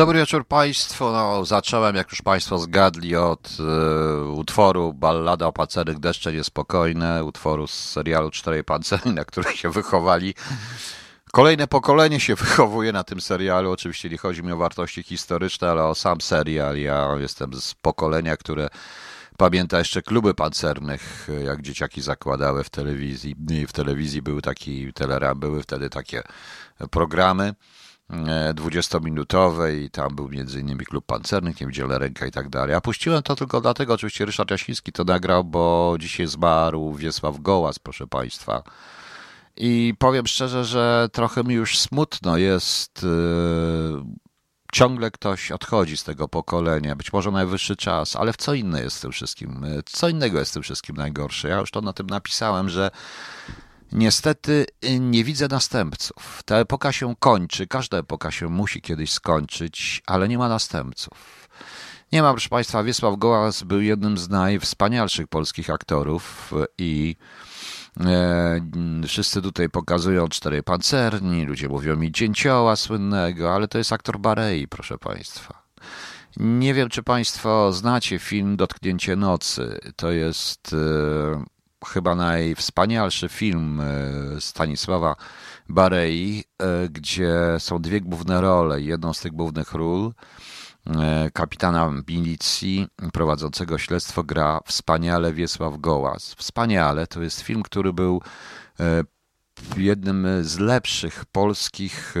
Dobry wieczór Państwu. No, zacząłem, jak już Państwo zgadli, od e, utworu Ballada o pancernych deszcze niespokojne, utworu z serialu Czterej Pancerni, na których się wychowali. Kolejne pokolenie się wychowuje na tym serialu. Oczywiście nie chodzi mi o wartości historyczne, ale o sam serial. Ja jestem z pokolenia, które pamięta jeszcze kluby pancernych, jak dzieciaki zakładały w telewizji. W telewizji były taki, teleram, były wtedy takie programy. 20-minutowe i tam był między innymi klub pancernych, Niewidzielna Ręka i tak dalej. A puściłem to tylko dlatego, oczywiście Ryszard Jasiński to nagrał, bo dzisiaj zmarł Wiesław Gołas, proszę Państwa. I powiem szczerze, że trochę mi już smutno jest. Yy, ciągle ktoś odchodzi z tego pokolenia. Być może najwyższy czas, ale w co inne jest w tym wszystkim? Co innego jest w tym wszystkim najgorsze? Ja już to na tym napisałem, że Niestety y, nie widzę następców. Ta epoka się kończy, każda epoka się musi kiedyś skończyć, ale nie ma następców. Nie ma, proszę Państwa, Wiesław Gołas był jednym z najwspanialszych polskich aktorów i e, wszyscy tutaj pokazują cztery pancerni, ludzie mówią mi dzięcioła słynnego, ale to jest aktor Barei, proszę Państwa. Nie wiem, czy Państwo znacie film Dotknięcie nocy. To jest e, chyba najwspanialszy film e, Stanisława Barei, e, gdzie są dwie główne role. Jedną z tych głównych ról e, kapitana milicji prowadzącego śledztwo gra wspaniale Wiesław Gołas. Wspaniale, to jest film, który był jednym z lepszych polskich e,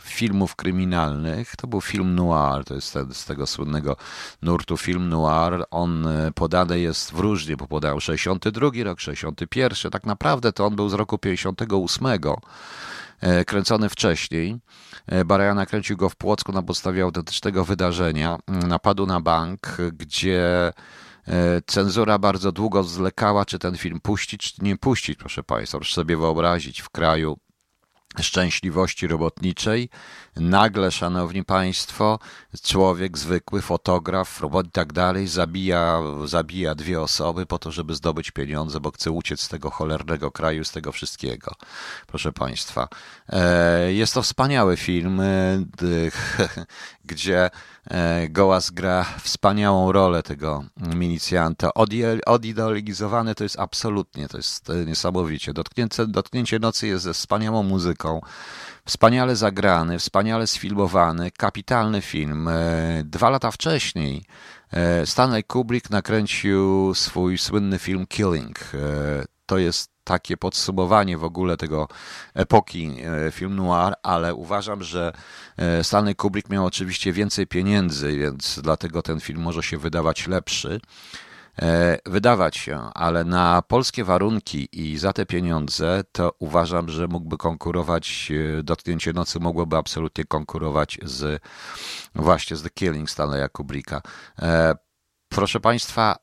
filmów kryminalnych. To był film noir, to jest z tego słynnego nurtu film noir. On e, podany jest w różnie, bo podał 62 rok, 61. Tak naprawdę to on był z roku 58 e, kręcony wcześniej. Baraja nakręcił go w Płocku na podstawie autentycznego wydarzenia, napadu na bank, gdzie cenzura bardzo długo zwlekała, czy ten film puścić, czy nie puścić, proszę Państwa. Proszę sobie wyobrazić w kraju szczęśliwości robotniczej. Nagle, szanowni państwo, człowiek zwykły, fotograf, robot i tak dalej, zabija, zabija dwie osoby po to, żeby zdobyć pieniądze, bo chce uciec z tego cholernego kraju, z tego wszystkiego. Proszę państwa. E, jest to wspaniały film, e, gdzie E, Gołas gra wspaniałą rolę tego milicjanta. Odideologizowany to jest absolutnie, to jest niesamowicie. Dotknięcie, dotknięcie nocy jest ze wspaniałą muzyką. Wspaniale zagrany, wspaniale sfilmowany, kapitalny film. E, dwa lata wcześniej Stanley Kubrick nakręcił swój słynny film Killing. To jest takie podsumowanie w ogóle tego epoki e, film noir, ale uważam, że e, Stanley Kubrick miał oczywiście więcej pieniędzy, więc dlatego ten film może się wydawać lepszy. E, wydawać się, ale na polskie warunki i za te pieniądze, to uważam, że mógłby konkurować, Dotknięcie Nocy mogłoby absolutnie konkurować z właśnie z The Killing Stanleya Kubricka. Proszę Państwa,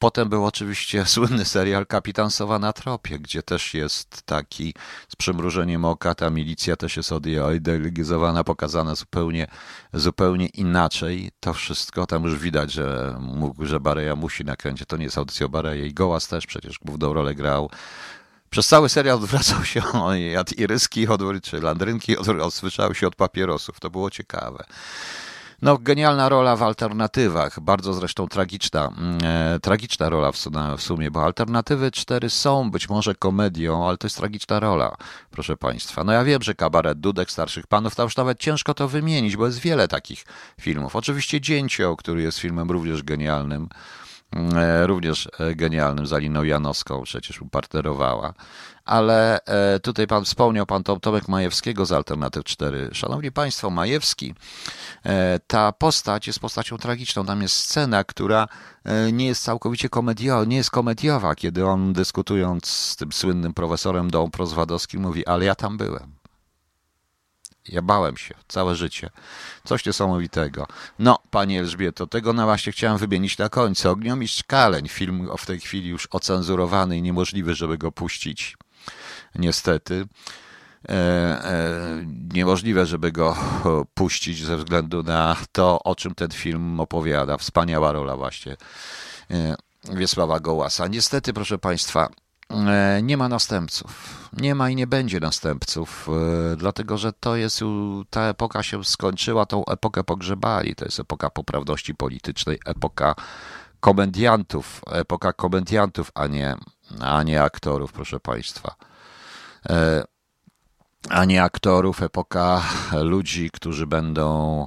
Potem był oczywiście słynny serial Kapitan Sowa na tropie, gdzie też jest taki z przymrużeniem oka, ta milicja też jest odideologizowana, pokazana zupełnie, zupełnie inaczej. To wszystko, tam już widać, że, że Bareja musi nakręcić. To nie jest audycja Bareja i Gołas też przecież główną rolę grał. Przez cały serial odwracał się, on jadł iryski, czy landrynki, odsłyszał się od papierosów. To było ciekawe. No, genialna rola w alternatywach, bardzo zresztą tragiczna, mm, e, tragiczna rola w, sumie, bo alternatywy cztery są być może komedią, ale to jest tragiczna rola, proszę Państwa. No ja wiem, że kabaret Dudek Starszych Panów, tam już nawet ciężko to wymienić, bo jest wiele takich filmów. Oczywiście Dzięcioł, który jest filmem również genialnym, również e, genialnym, z Aliną Janowską przecież partnerowała ale e, tutaj pan wspomniał, pan Tomek Majewskiego z Alternatyw 4. Szanowni Państwo, Majewski, e, ta postać jest postacią tragiczną. Tam jest scena, która e, nie jest całkowicie komediowa, nie jest komediowa, kiedy on dyskutując z tym słynnym profesorem Dąbrowskim mówi, ale ja tam byłem. Ja bałem się całe życie. Coś niesamowitego. No, panie Elżbieto, tego na właśnie chciałem wymienić na końcu. Ogniomistrz Kaleń, film w tej chwili już ocenzurowany i niemożliwy, żeby go puścić niestety. E, e, niemożliwe, żeby go puścić ze względu na to, o czym ten film opowiada. Wspaniała rola właśnie e, Wiesława Gołasa. Niestety, proszę Państwa, nie ma następców. Nie ma i nie będzie następców, e, dlatego że to jest, ta epoka się skończyła, tą epokę pogrzebali. To jest epoka poprawności politycznej, epoka komediantów, epoka komediantów, a nie, a nie aktorów, proszę Państwa. E, a nie aktorów, epoka ludzi, którzy będą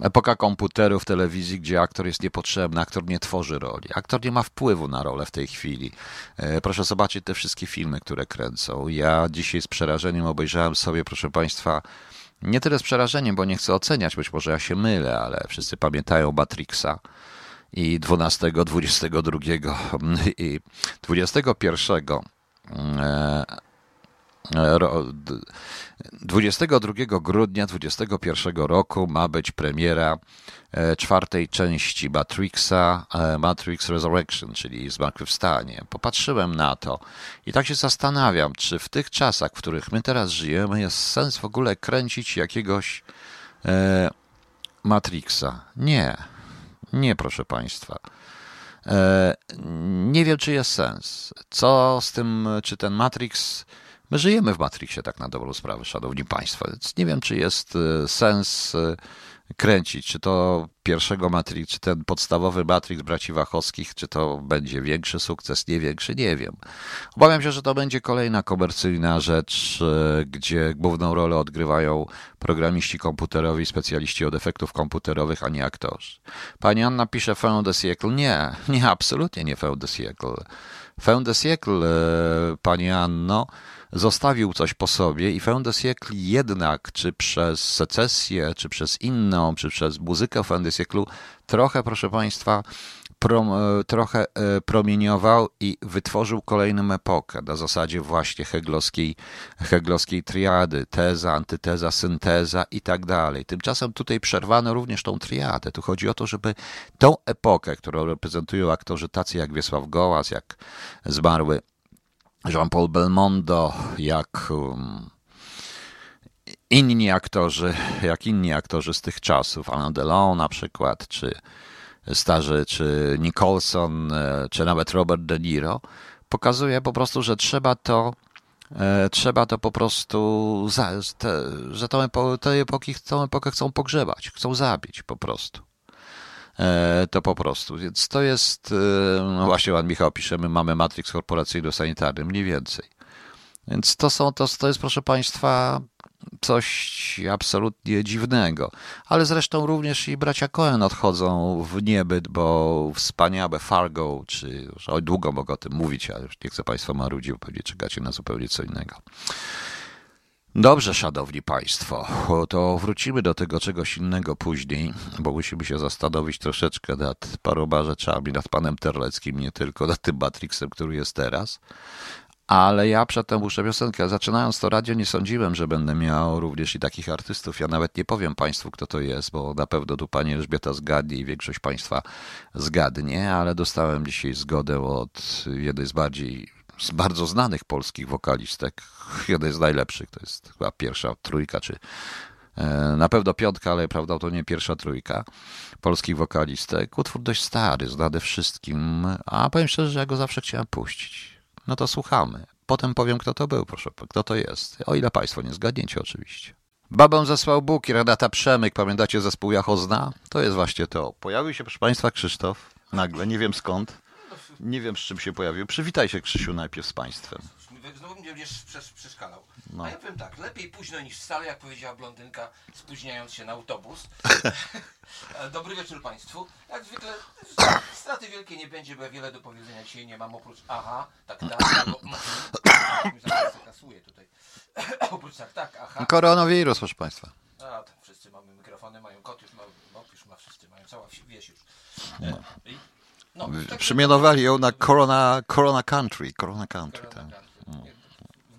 epoka komputerów, telewizji, gdzie aktor jest niepotrzebny, aktor nie tworzy roli, aktor nie ma wpływu na rolę w tej chwili. E, proszę zobaczyć te wszystkie filmy, które kręcą. Ja dzisiaj z przerażeniem obejrzałem sobie, proszę Państwa, nie tyle z przerażeniem, bo nie chcę oceniać, być może ja się mylę, ale wszyscy pamiętają Matrixa i 12, 22 i 21 22 grudnia 2021 roku ma być premiera e, czwartej części Matrixa, e, Matrix Resurrection, czyli Zmartwychwstanie. Popatrzyłem na to i tak się zastanawiam, czy w tych czasach, w których my teraz żyjemy, jest sens w ogóle kręcić jakiegoś e, Matrixa. Nie, nie, proszę Państwa. Nie wiem, czy jest sens. Co z tym, czy ten Matrix My żyjemy w Matrixie, tak na dobrą sprawę, szanowni państwo, więc nie wiem, czy jest e, sens e, kręcić, czy to pierwszego Matrix, czy ten podstawowy Matrix braci Wachowskich, czy to będzie większy sukces, nie większy, nie wiem. Obawiam się, że to będzie kolejna komercyjna rzecz, e, gdzie główną rolę odgrywają programiści komputerowi, specjaliści od efektów komputerowych, a nie aktorzy. Pani Anna pisze Fin de siècle. Nie, nie, absolutnie nie Fin de siècle. Fin de siècle, pani Anno, zostawił coś po sobie i fin de jednak, czy przez secesję, czy przez inną, czy przez muzykę fin de trochę, proszę Państwa, prom, e, trochę e, promieniował i wytworzył kolejną epokę na zasadzie właśnie heglowskiej, heglowskiej triady, teza, antyteza, synteza i tak dalej. Tymczasem tutaj przerwano również tą triadę. Tu chodzi o to, żeby tą epokę, którą reprezentują aktorzy tacy jak Wiesław Gołas, jak zmarły Jean-Paul Belmondo, jak um, inni aktorzy, jak inni aktorzy z tych czasów, Alain Delon na przykład, czy starzy, czy Nicholson, e, czy nawet Robert De Niro, pokazuje po prostu, że trzeba to e, trzeba to po prostu, te, że tą epo, epoki, tą epokę chcą pogrzebać, chcą zabić po prostu. E, to po prostu. Więc to jest, e, no właśnie Pan Michał piszemy, mamy matrix korporacyjno-sanitarny, mniej więcej. Więc to są, to, to jest proszę Państwa coś absolutnie dziwnego. Ale zresztą również i bracia Cohen odchodzą w niebyt, bo wspaniałe Fargo, czy że długo mogę o tym mówić, ale już nie chcę Państwa marudzić, bo pewnie czekacie na zupełnie co innego. Dobrze, szanowni państwo, to wrócimy do tego czegoś innego później, bo musimy się zastanowić troszeczkę nad paroma rzeczami, nad panem Terleckim, nie tylko nad tym Matrixem, który jest teraz. Ale ja przedtem muszę piosenkę. Zaczynając to radio, nie sądziłem, że będę miał również i takich artystów. Ja nawet nie powiem Państwu, kto to jest, bo na pewno tu Pani Elżbieta zgadnie i większość Państwa zgadnie, ale dostałem dzisiaj zgodę od jednej z bardziej z bardzo znanych polskich wokalistek. Jeden z najlepszych, to jest chyba pierwsza trójka, czy e, na pewno piątka, ale prawda to nie pierwsza trójka polskich wokalistek. Utwór dość stary, znany wszystkim, a powiem szczerze, że ja go zawsze chciałem puścić. No to słuchamy. Potem powiem, kto to był, proszę, kto to jest. O ile Państwo nie zgadniecie, oczywiście. Babą zesłał Bóg i Renata Przemyk, pamiętacie zespół Jachozna? To jest właśnie to. Pojawił się, proszę Państwa, Krzysztof, nagle, nie wiem skąd. Nie wiem, z czym się pojawił. Przywitaj się, Krzysiu, najpierw z Państwem. Znowu mnie będziesz przeszkalał. No. A ja powiem tak, lepiej późno niż wcale, jak powiedziała blondynka, spóźniając się na autobus. Dobry wieczór Państwu. Jak zwykle straty wielkie nie będzie, bo ja wiele do powiedzenia dzisiaj nie mam, oprócz aha, tak, tak, albo kasuję tutaj. oprócz tak, tak, aha. Koronawirus, proszę Państwa. A, wszyscy mamy mikrofony, mają kot już ma, już ma wszyscy, mają cała wieś już. No. No, tak Przemianowali ją na Corona, Corona Country. Corona Country, Corona tak. Country.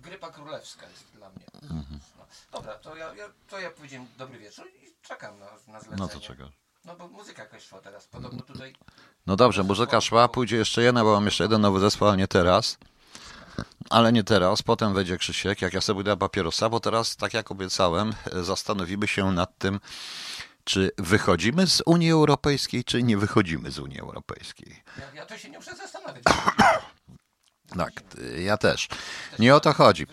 Grypa królewska jest dla mnie. Mhm. No. Dobra, to ja, ja, to ja powiedziałem dobry wieczór i czekam na, na zlecenie. No to czego? No bo muzyka jakaś szła teraz. Podobno tutaj... No dobrze, muzyka szła, pójdzie jeszcze jedna, bo mam jeszcze jeden nowy zespół, ale nie teraz. Ale nie teraz, potem wejdzie Krzysiek, jak ja sobie dam papierosa, bo teraz, tak jak obiecałem, zastanowimy się nad tym, czy wychodzimy z Unii Europejskiej, czy nie wychodzimy z Unii Europejskiej. Ja, ja to się nie muszę zastanawiać. Tak, ja też. Nie o to chodzi.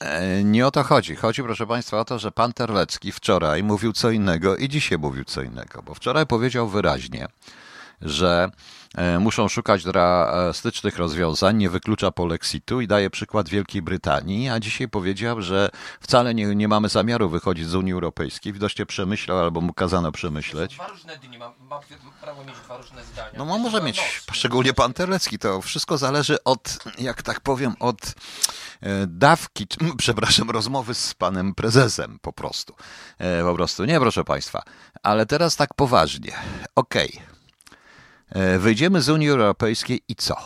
E, nie o to chodzi. Chodzi, proszę Państwa, o to, że pan Terlecki wczoraj mówił co innego i dzisiaj mówił co innego, bo wczoraj powiedział wyraźnie, że e, muszą szukać drastycznych rozwiązań, nie wyklucza polexitu i daje przykład Wielkiej Brytanii, a dzisiaj powiedział, że wcale nie, nie mamy zamiaru wychodzić z Unii Europejskiej. Widocznie przemyślał albo mu kazano przemyśleć. Dwa różne dni, mam, mam prawo mieć dwa różne zdania. No ma może mieć, szczególnie pan Terlecki, to wszystko zależy od, jak tak powiem, od e, dawki, przepraszam, rozmowy z panem prezesem po prostu. E, po prostu, nie proszę państwa. Ale teraz tak poważnie. Okej. Okay. E, wyjdziemy z Unii Europejskiej i co?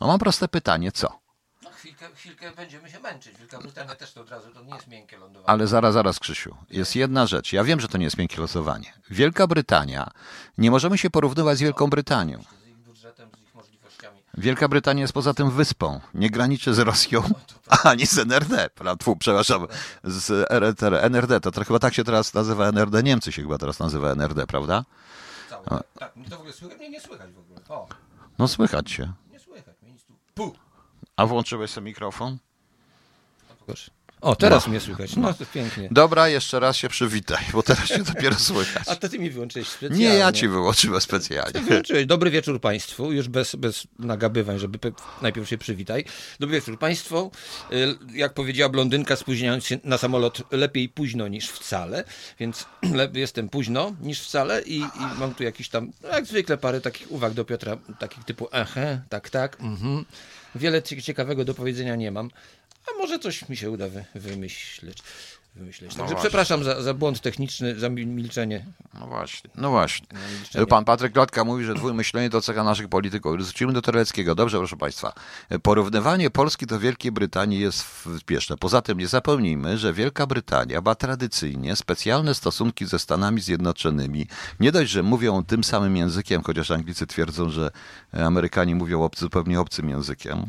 No mam proste pytanie, co? No chwilkę, chwilkę będziemy się męczyć. Wielka Brytania też to od razu, to nie jest miękkie lądowanie. Ale zaraz, zaraz Krzysiu, jest jedna rzecz. Ja wiem, że to nie jest miękkie losowanie. Wielka Brytania, nie możemy się porównywać z Wielką Brytanią. Z ich budżetem, z ich możliwościami. Wielka Brytania jest poza tym wyspą. Nie graniczy z Rosją, ani z NRD. Tfu, przepraszam, z NRD. To chyba tak się teraz nazywa NRD. Niemcy się chyba teraz nazywa NRD, prawda? Cały. Tak, mnie to w ogóle słychać? Nie, nie słychać w ogóle. O, No słychać się. nie słychać mnie nic tu. Pu! A włączyłeś sobie mikrofon? O, teraz mnie słychać. No, to pięknie. Dobra, jeszcze raz się przywitaj, bo teraz się dopiero słychać. A to ty mi wyłączyłeś specjalnie. Nie, ja ci wyłączyłem specjalnie. Wyłączyłeś. Dobry wieczór Państwu, już bez, bez nagabywań, żeby pe- najpierw się przywitaj. Dobry wieczór Państwu. Y, Jak powiedziała blondynka, spóźniając się na samolot, lepiej późno niż wcale, więc jestem późno niż wcale i, i mam tu jakiś tam, no jak zwykle, parę takich uwag do Piotra, takich typu aha, tak, tak, mhm. Wiele cie- ciekawego do powiedzenia nie mam, a może coś mi się uda wy, wymyśleć. wymyśleć. Także przepraszam za, za błąd techniczny, za mi- milczenie. No właśnie, no właśnie. milczenie. Pan Patryk Lotka mówi, że dwójmyślenie to cecha naszych polityków. Wrócimy do Tereckiego. Dobrze, proszę Państwa. Porównywanie Polski do Wielkiej Brytanii jest śpieszne. Poza tym nie zapomnijmy, że Wielka Brytania ma tradycyjnie specjalne stosunki ze Stanami Zjednoczonymi. Nie dość, że mówią tym samym językiem, chociaż Anglicy twierdzą, że Amerykanie mówią obcy, zupełnie obcym językiem.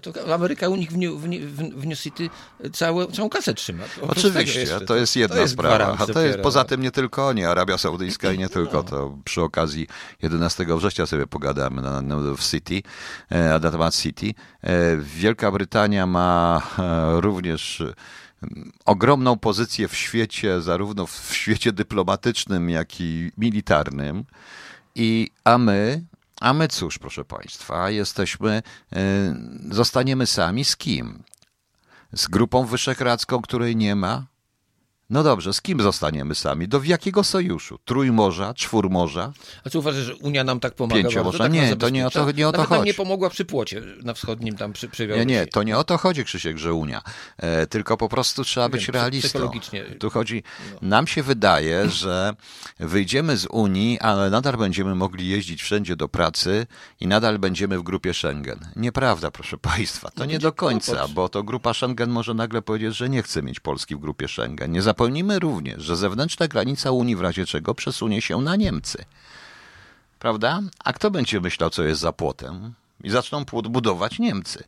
To Ameryka u nich w New, w, w New City całe, całą kasę trzyma. Oczywiście, jeszcze. to jest jedna to jest sprawa. A to jest poza tym nie tylko oni, Arabia Saudyjska i nie tylko. To przy okazji 11 września sobie pogadamy na, na, w City, e, na temat City. E, Wielka Brytania ma e, również e, ogromną pozycję w świecie, zarówno w świecie dyplomatycznym, jak i militarnym. I, a my, a my cóż, proszę Państwa, jesteśmy, e, zostaniemy sami z kim? Z grupą wyszehradzką, której nie ma? No dobrze, z kim zostaniemy sami? Do jakiego sojuszu? Trójmorza, czwórmorza? A co uważasz, że Unia nam tak pomaga? Pięciomorza? Tak Nie, to nie o to- nie o to Nawet nam chodzi. nie pomogła przy płocie na wschodnim, tam przy, przy Nie, nie, to nie o to chodzi, Krzysiek, że Unia. E, tylko po prostu trzeba być psy- realistą. Tu chodzi, nam się wydaje, że wyjdziemy z Unii, ale nadal będziemy mogli jeździć wszędzie do pracy i nadal będziemy w grupie Schengen. Nieprawda, proszę Państwa, to nie do końca, kłopot. bo to grupa Schengen może nagle powiedzieć, że nie chce mieć Polski w grupie Schengen. Nie zapomnijmy również, że zewnętrzna granica Unii w razie czego przesunie się na Niemcy. Prawda? A kto będzie myślał, co jest za płotem? I zaczną płot budować Niemcy.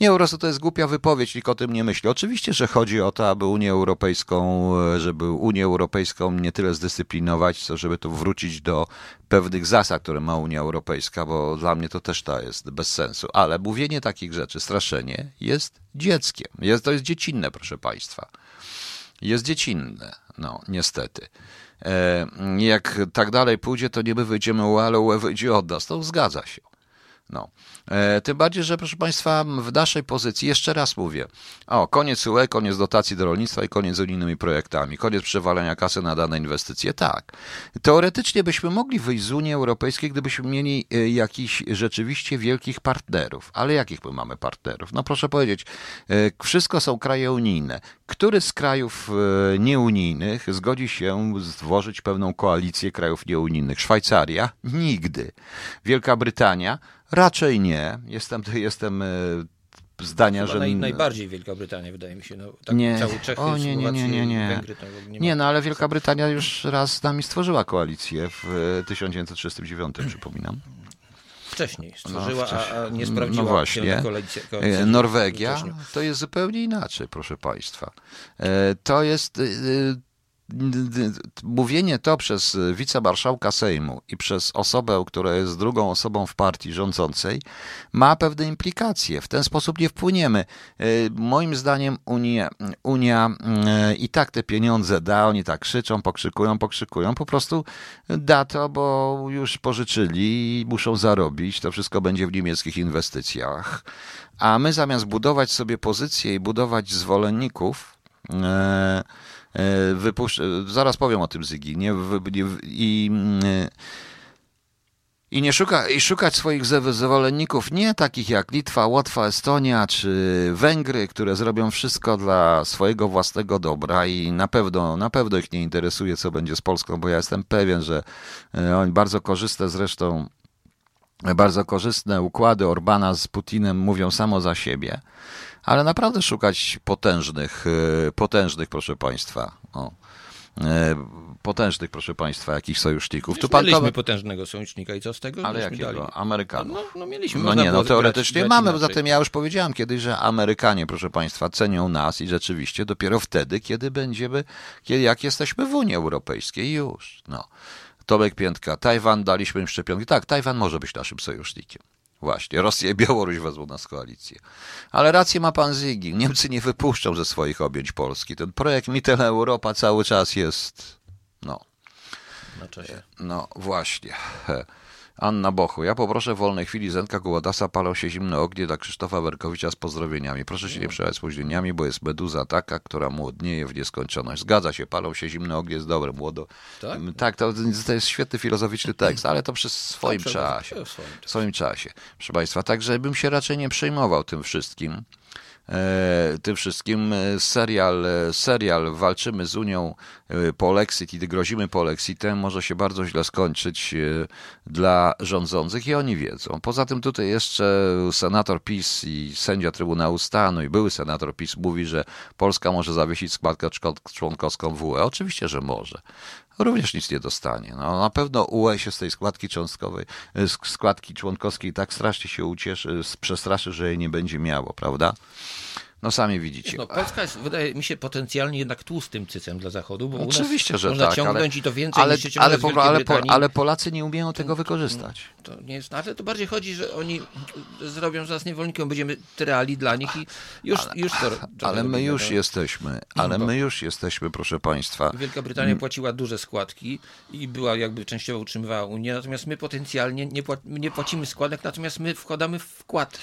Nie, po prostu to jest głupia wypowiedź, nikt o tym nie myśli. Oczywiście, że chodzi o to, aby Unię Europejską, e, żeby Unię Europejską nie tyle zdyscyplinować, co żeby tu wrócić do pewnych zasad, które ma Unia Europejska, bo dla mnie to też to jest bez sensu. Ale mówienie takich rzeczy, straszenie jest dzieckiem. Jest, to jest dziecinne, proszę Państwa jest dziecinne. No, niestety. E, jak tak dalej pójdzie, to nie my wyjdziemy u ale UE wyjdzie od nas. To zgadza się. No. E, tym bardziej, że proszę Państwa, w naszej pozycji, jeszcze raz mówię, o, koniec UE, koniec dotacji do rolnictwa i koniec z unijnymi projektami, koniec przewalania kasy na dane inwestycje, tak. Teoretycznie byśmy mogli wyjść z Unii Europejskiej, gdybyśmy mieli e, jakichś rzeczywiście wielkich partnerów. Ale jakich my mamy partnerów? No proszę powiedzieć, e, wszystko są kraje unijne. Który z krajów nieunijnych zgodzi się stworzyć pewną koalicję krajów nieunijnych? Szwajcaria? Nigdy. Wielka Brytania? Raczej nie. Jestem, jestem e, zdania, Chyba że... naj, najbardziej Wielka Brytania, wydaje mi się. No, tak Nie. Cały Czechy, O, nie, nie, nie, nie, nie. Węgry. To nie, Nie, no ale Wielka Brytania już raz z nami stworzyła koalicję w e, 1939, przypominam. Wcześniej stworzyła, a, a nie No sprawdziła właśnie. się na koalicji. E, Norwegia to jest zupełnie inaczej, proszę Państwa. E, To jest. E, mówienie to przez wicemarszałka Sejmu i przez osobę, która jest drugą osobą w partii rządzącej, ma pewne implikacje. W ten sposób nie wpłyniemy. Moim zdaniem Unia, Unia i tak te pieniądze da, oni tak krzyczą, pokrzykują, pokrzykują, po prostu da to, bo już pożyczyli i muszą zarobić. To wszystko będzie w niemieckich inwestycjach. A my zamiast budować sobie pozycję i budować zwolenników, e, e, wypuszcz... zaraz powiem o tym Zygi, nie, nie, i, e, i nie szuka, i szukać swoich zwolenników nie takich jak Litwa, Łotwa, Estonia czy Węgry, które zrobią wszystko dla swojego własnego dobra i na pewno, na pewno ich nie interesuje, co będzie z Polską, bo ja jestem pewien, że oni bardzo korzystne zresztą bardzo korzystne układy Orbana z Putinem mówią samo za siebie, ale naprawdę szukać potężnych, e, potężnych, proszę Państwa, o, e, potężnych, proszę Państwa, jakichś sojuszników. tu pan mieliśmy potężnego sojusznika i co z tego? Ale jakiego? Dali? Amerykanów. No, no mieliśmy. No nie, no teoretycznie grać, mamy, grać zatem ja już powiedziałem kiedyś, że Amerykanie, proszę Państwa, cenią nas i rzeczywiście dopiero wtedy, kiedy będziemy, kiedy, jak jesteśmy w Unii Europejskiej już, no. Tomek Piętka, Tajwan daliśmy im szczepionki. Tak, Tajwan może być naszym sojusznikiem. Właśnie, Rosja i Białoruś wezmą nas koalicję. Ale rację ma pan Zygi. Niemcy nie wypuszczą ze swoich objęć Polski. Ten projekt Mittel Europa cały czas jest. No. Na czasie. No właśnie. Anna Bochu. Ja poproszę w wolnej chwili Zenka Gołodasa palą się zimne ognie dla Krzysztofa Werkowicza z pozdrowieniami. Proszę się nie przejmować spóźnieniami, bo jest meduza taka, która młodnieje w nieskończoność. Zgadza się, palą się zimne ognie jest dobre, młodo. Tak, tak to, to jest świetny filozoficzny tekst, ale to przy swoim tak, czasie. W swoim, w swoim czasie. Proszę Państwa, także bym się raczej nie przejmował tym wszystkim. E, tym wszystkim e, serial, e, serial Walczymy z Unią Polexit i grozimy Polexitem może się bardzo źle skończyć dla rządzących i oni wiedzą. Poza tym tutaj jeszcze senator PiS i sędzia Trybunału Stanu i były senator PiS mówi, że Polska może zawiesić składkę członkowską w UE. Oczywiście, że może również nic nie dostanie. No, na pewno UE się z tej składki cząstkowej, składki członkowskiej tak strasznie się ucieszy, przestraszy, że jej nie będzie miało, prawda? No sami widzicie. No, Polska jest, wydaje mi się, potencjalnie jednak tłustym cycem dla Zachodu, bo Oczywiście, że można tak, ciągnąć ale, i to więcej ale, niż się ale, po, ale, po, ale Polacy nie umieją tego wykorzystać. To nie jest, ale to bardziej chodzi, że oni zrobią z nas niewolnikiem, będziemy tyrali dla nich i już, ale, już to, to Ale my już no. jesteśmy, ale my już jesteśmy, proszę Państwa. Wielka Brytania płaciła duże składki i była jakby częściowo utrzymywała Unię, natomiast my potencjalnie nie, nie płacimy składek, natomiast my wkładamy wkład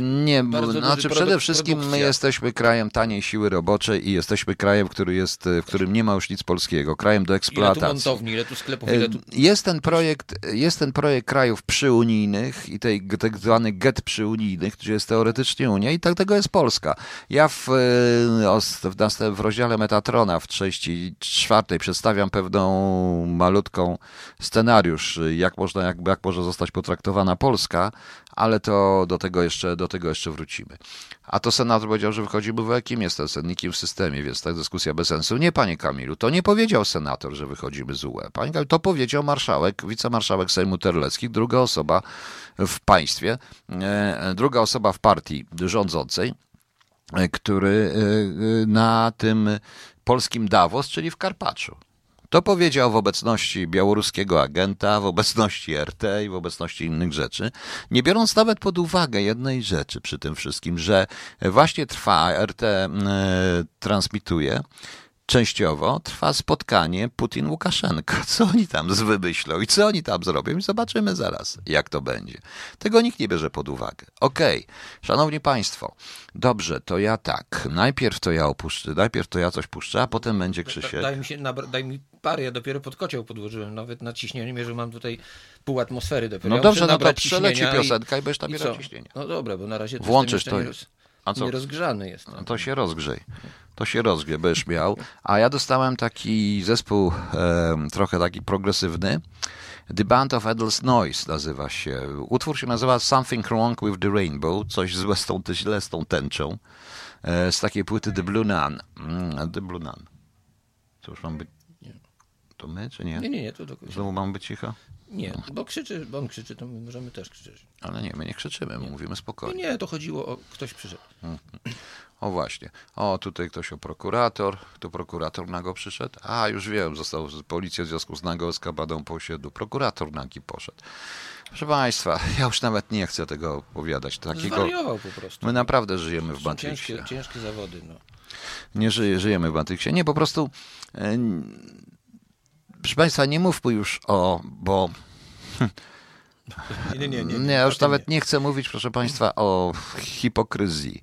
nie, bo, znaczy przede wszystkim produkcja. my jesteśmy krajem taniej siły roboczej i jesteśmy krajem, który jest, w którym nie ma już nic polskiego, krajem do eksploatacji. Ile tu montowni, ile tu sklepów, ile tu... Jest ten projekt, jest ten projekt krajów przyunijnych i tej tak zwany get przyunijnych, gdzie jest teoretycznie Unia i tak tego jest Polska. Ja w, e, w, w rozdziale Metatrona w części czwartej przedstawiam pewną malutką scenariusz, jak można, jak, jak może zostać potraktowana Polska, ale to do tego jeszcze, do tego jeszcze wrócimy. A to senator powiedział, że wychodzimy w jakim jest ten sen, nikim w systemie, więc ta dyskusja bez sensu. Nie, panie Kamilu, to nie powiedział senator, że wychodzimy z UE. Panie Kamilu, to powiedział marszałek, wicemarszałek Sejmu Terlecki, druga osoba w państwie, e, druga osoba w partii rządzącej, e, który e, na tym polskim Davos, czyli w Karpaczu. To powiedział w obecności białoruskiego agenta, w obecności RT i w obecności innych rzeczy, nie biorąc nawet pod uwagę jednej rzeczy przy tym wszystkim, że właśnie trwa, RT e, transmituje częściowo trwa spotkanie Putin-Łukaszenka. Co oni tam wymyślą i co oni tam zrobią? I zobaczymy zaraz, jak to będzie. Tego nikt nie bierze pod uwagę. Okej, okay. szanowni państwo, dobrze, to ja tak. Najpierw to ja opuszczę, najpierw to ja coś puszczę, a potem będzie Krzysiek. Daj mi, się, daj mi parę, ja dopiero pod kocioł podłożyłem, nawet na ciśnienie, że mam tutaj pół atmosfery dopiero. No ja dobrze, no to przeleci piosenka i, i będziesz nabierał ciśnienia. No dobra, bo na razie Włączysz to. Roz, a co? rozgrzany jest. No to się rozgrzej to się rozgrzej, będziesz miał. A ja dostałem taki zespół e, trochę taki progresywny. The Band of Adels Noise nazywa się. Utwór się nazywa Something Wrong with the Rainbow, coś złe z tą, źle z tą tęczą. E, z takiej płyty The Blue Nun. Mm, The Blue Nun. Co już mam być? To my, czy nie? Nie, nie, nie. To do Znowu mam być cicho? Nie, bo krzyczy, bo on krzyczy, to my możemy też krzyczeć. Ale nie, my nie krzyczymy, my mówimy Nie, spokojnie. nie, to chodziło o ktoś przyszedł. O właśnie. O, tutaj ktoś o prokurator. Tu prokurator nago przyszedł. A, już wiem, został z policja w związku z nago eskapadą po osiedlu. Prokurator nagi poszedł. Proszę Państwa, ja już nawet nie chcę tego opowiadać. Takiego... Zwariował po prostu. My naprawdę żyjemy w Matrixie. ciężkie, ciężkie zawody, no. Nie żyje, żyjemy w Matrixie. Nie, po prostu. n- Proszę Państwa, nie mówmy już o. Bo Nie, nie, nie. nie, ja już nawet nie chcę mówić, proszę Państwa, o hipokryzji.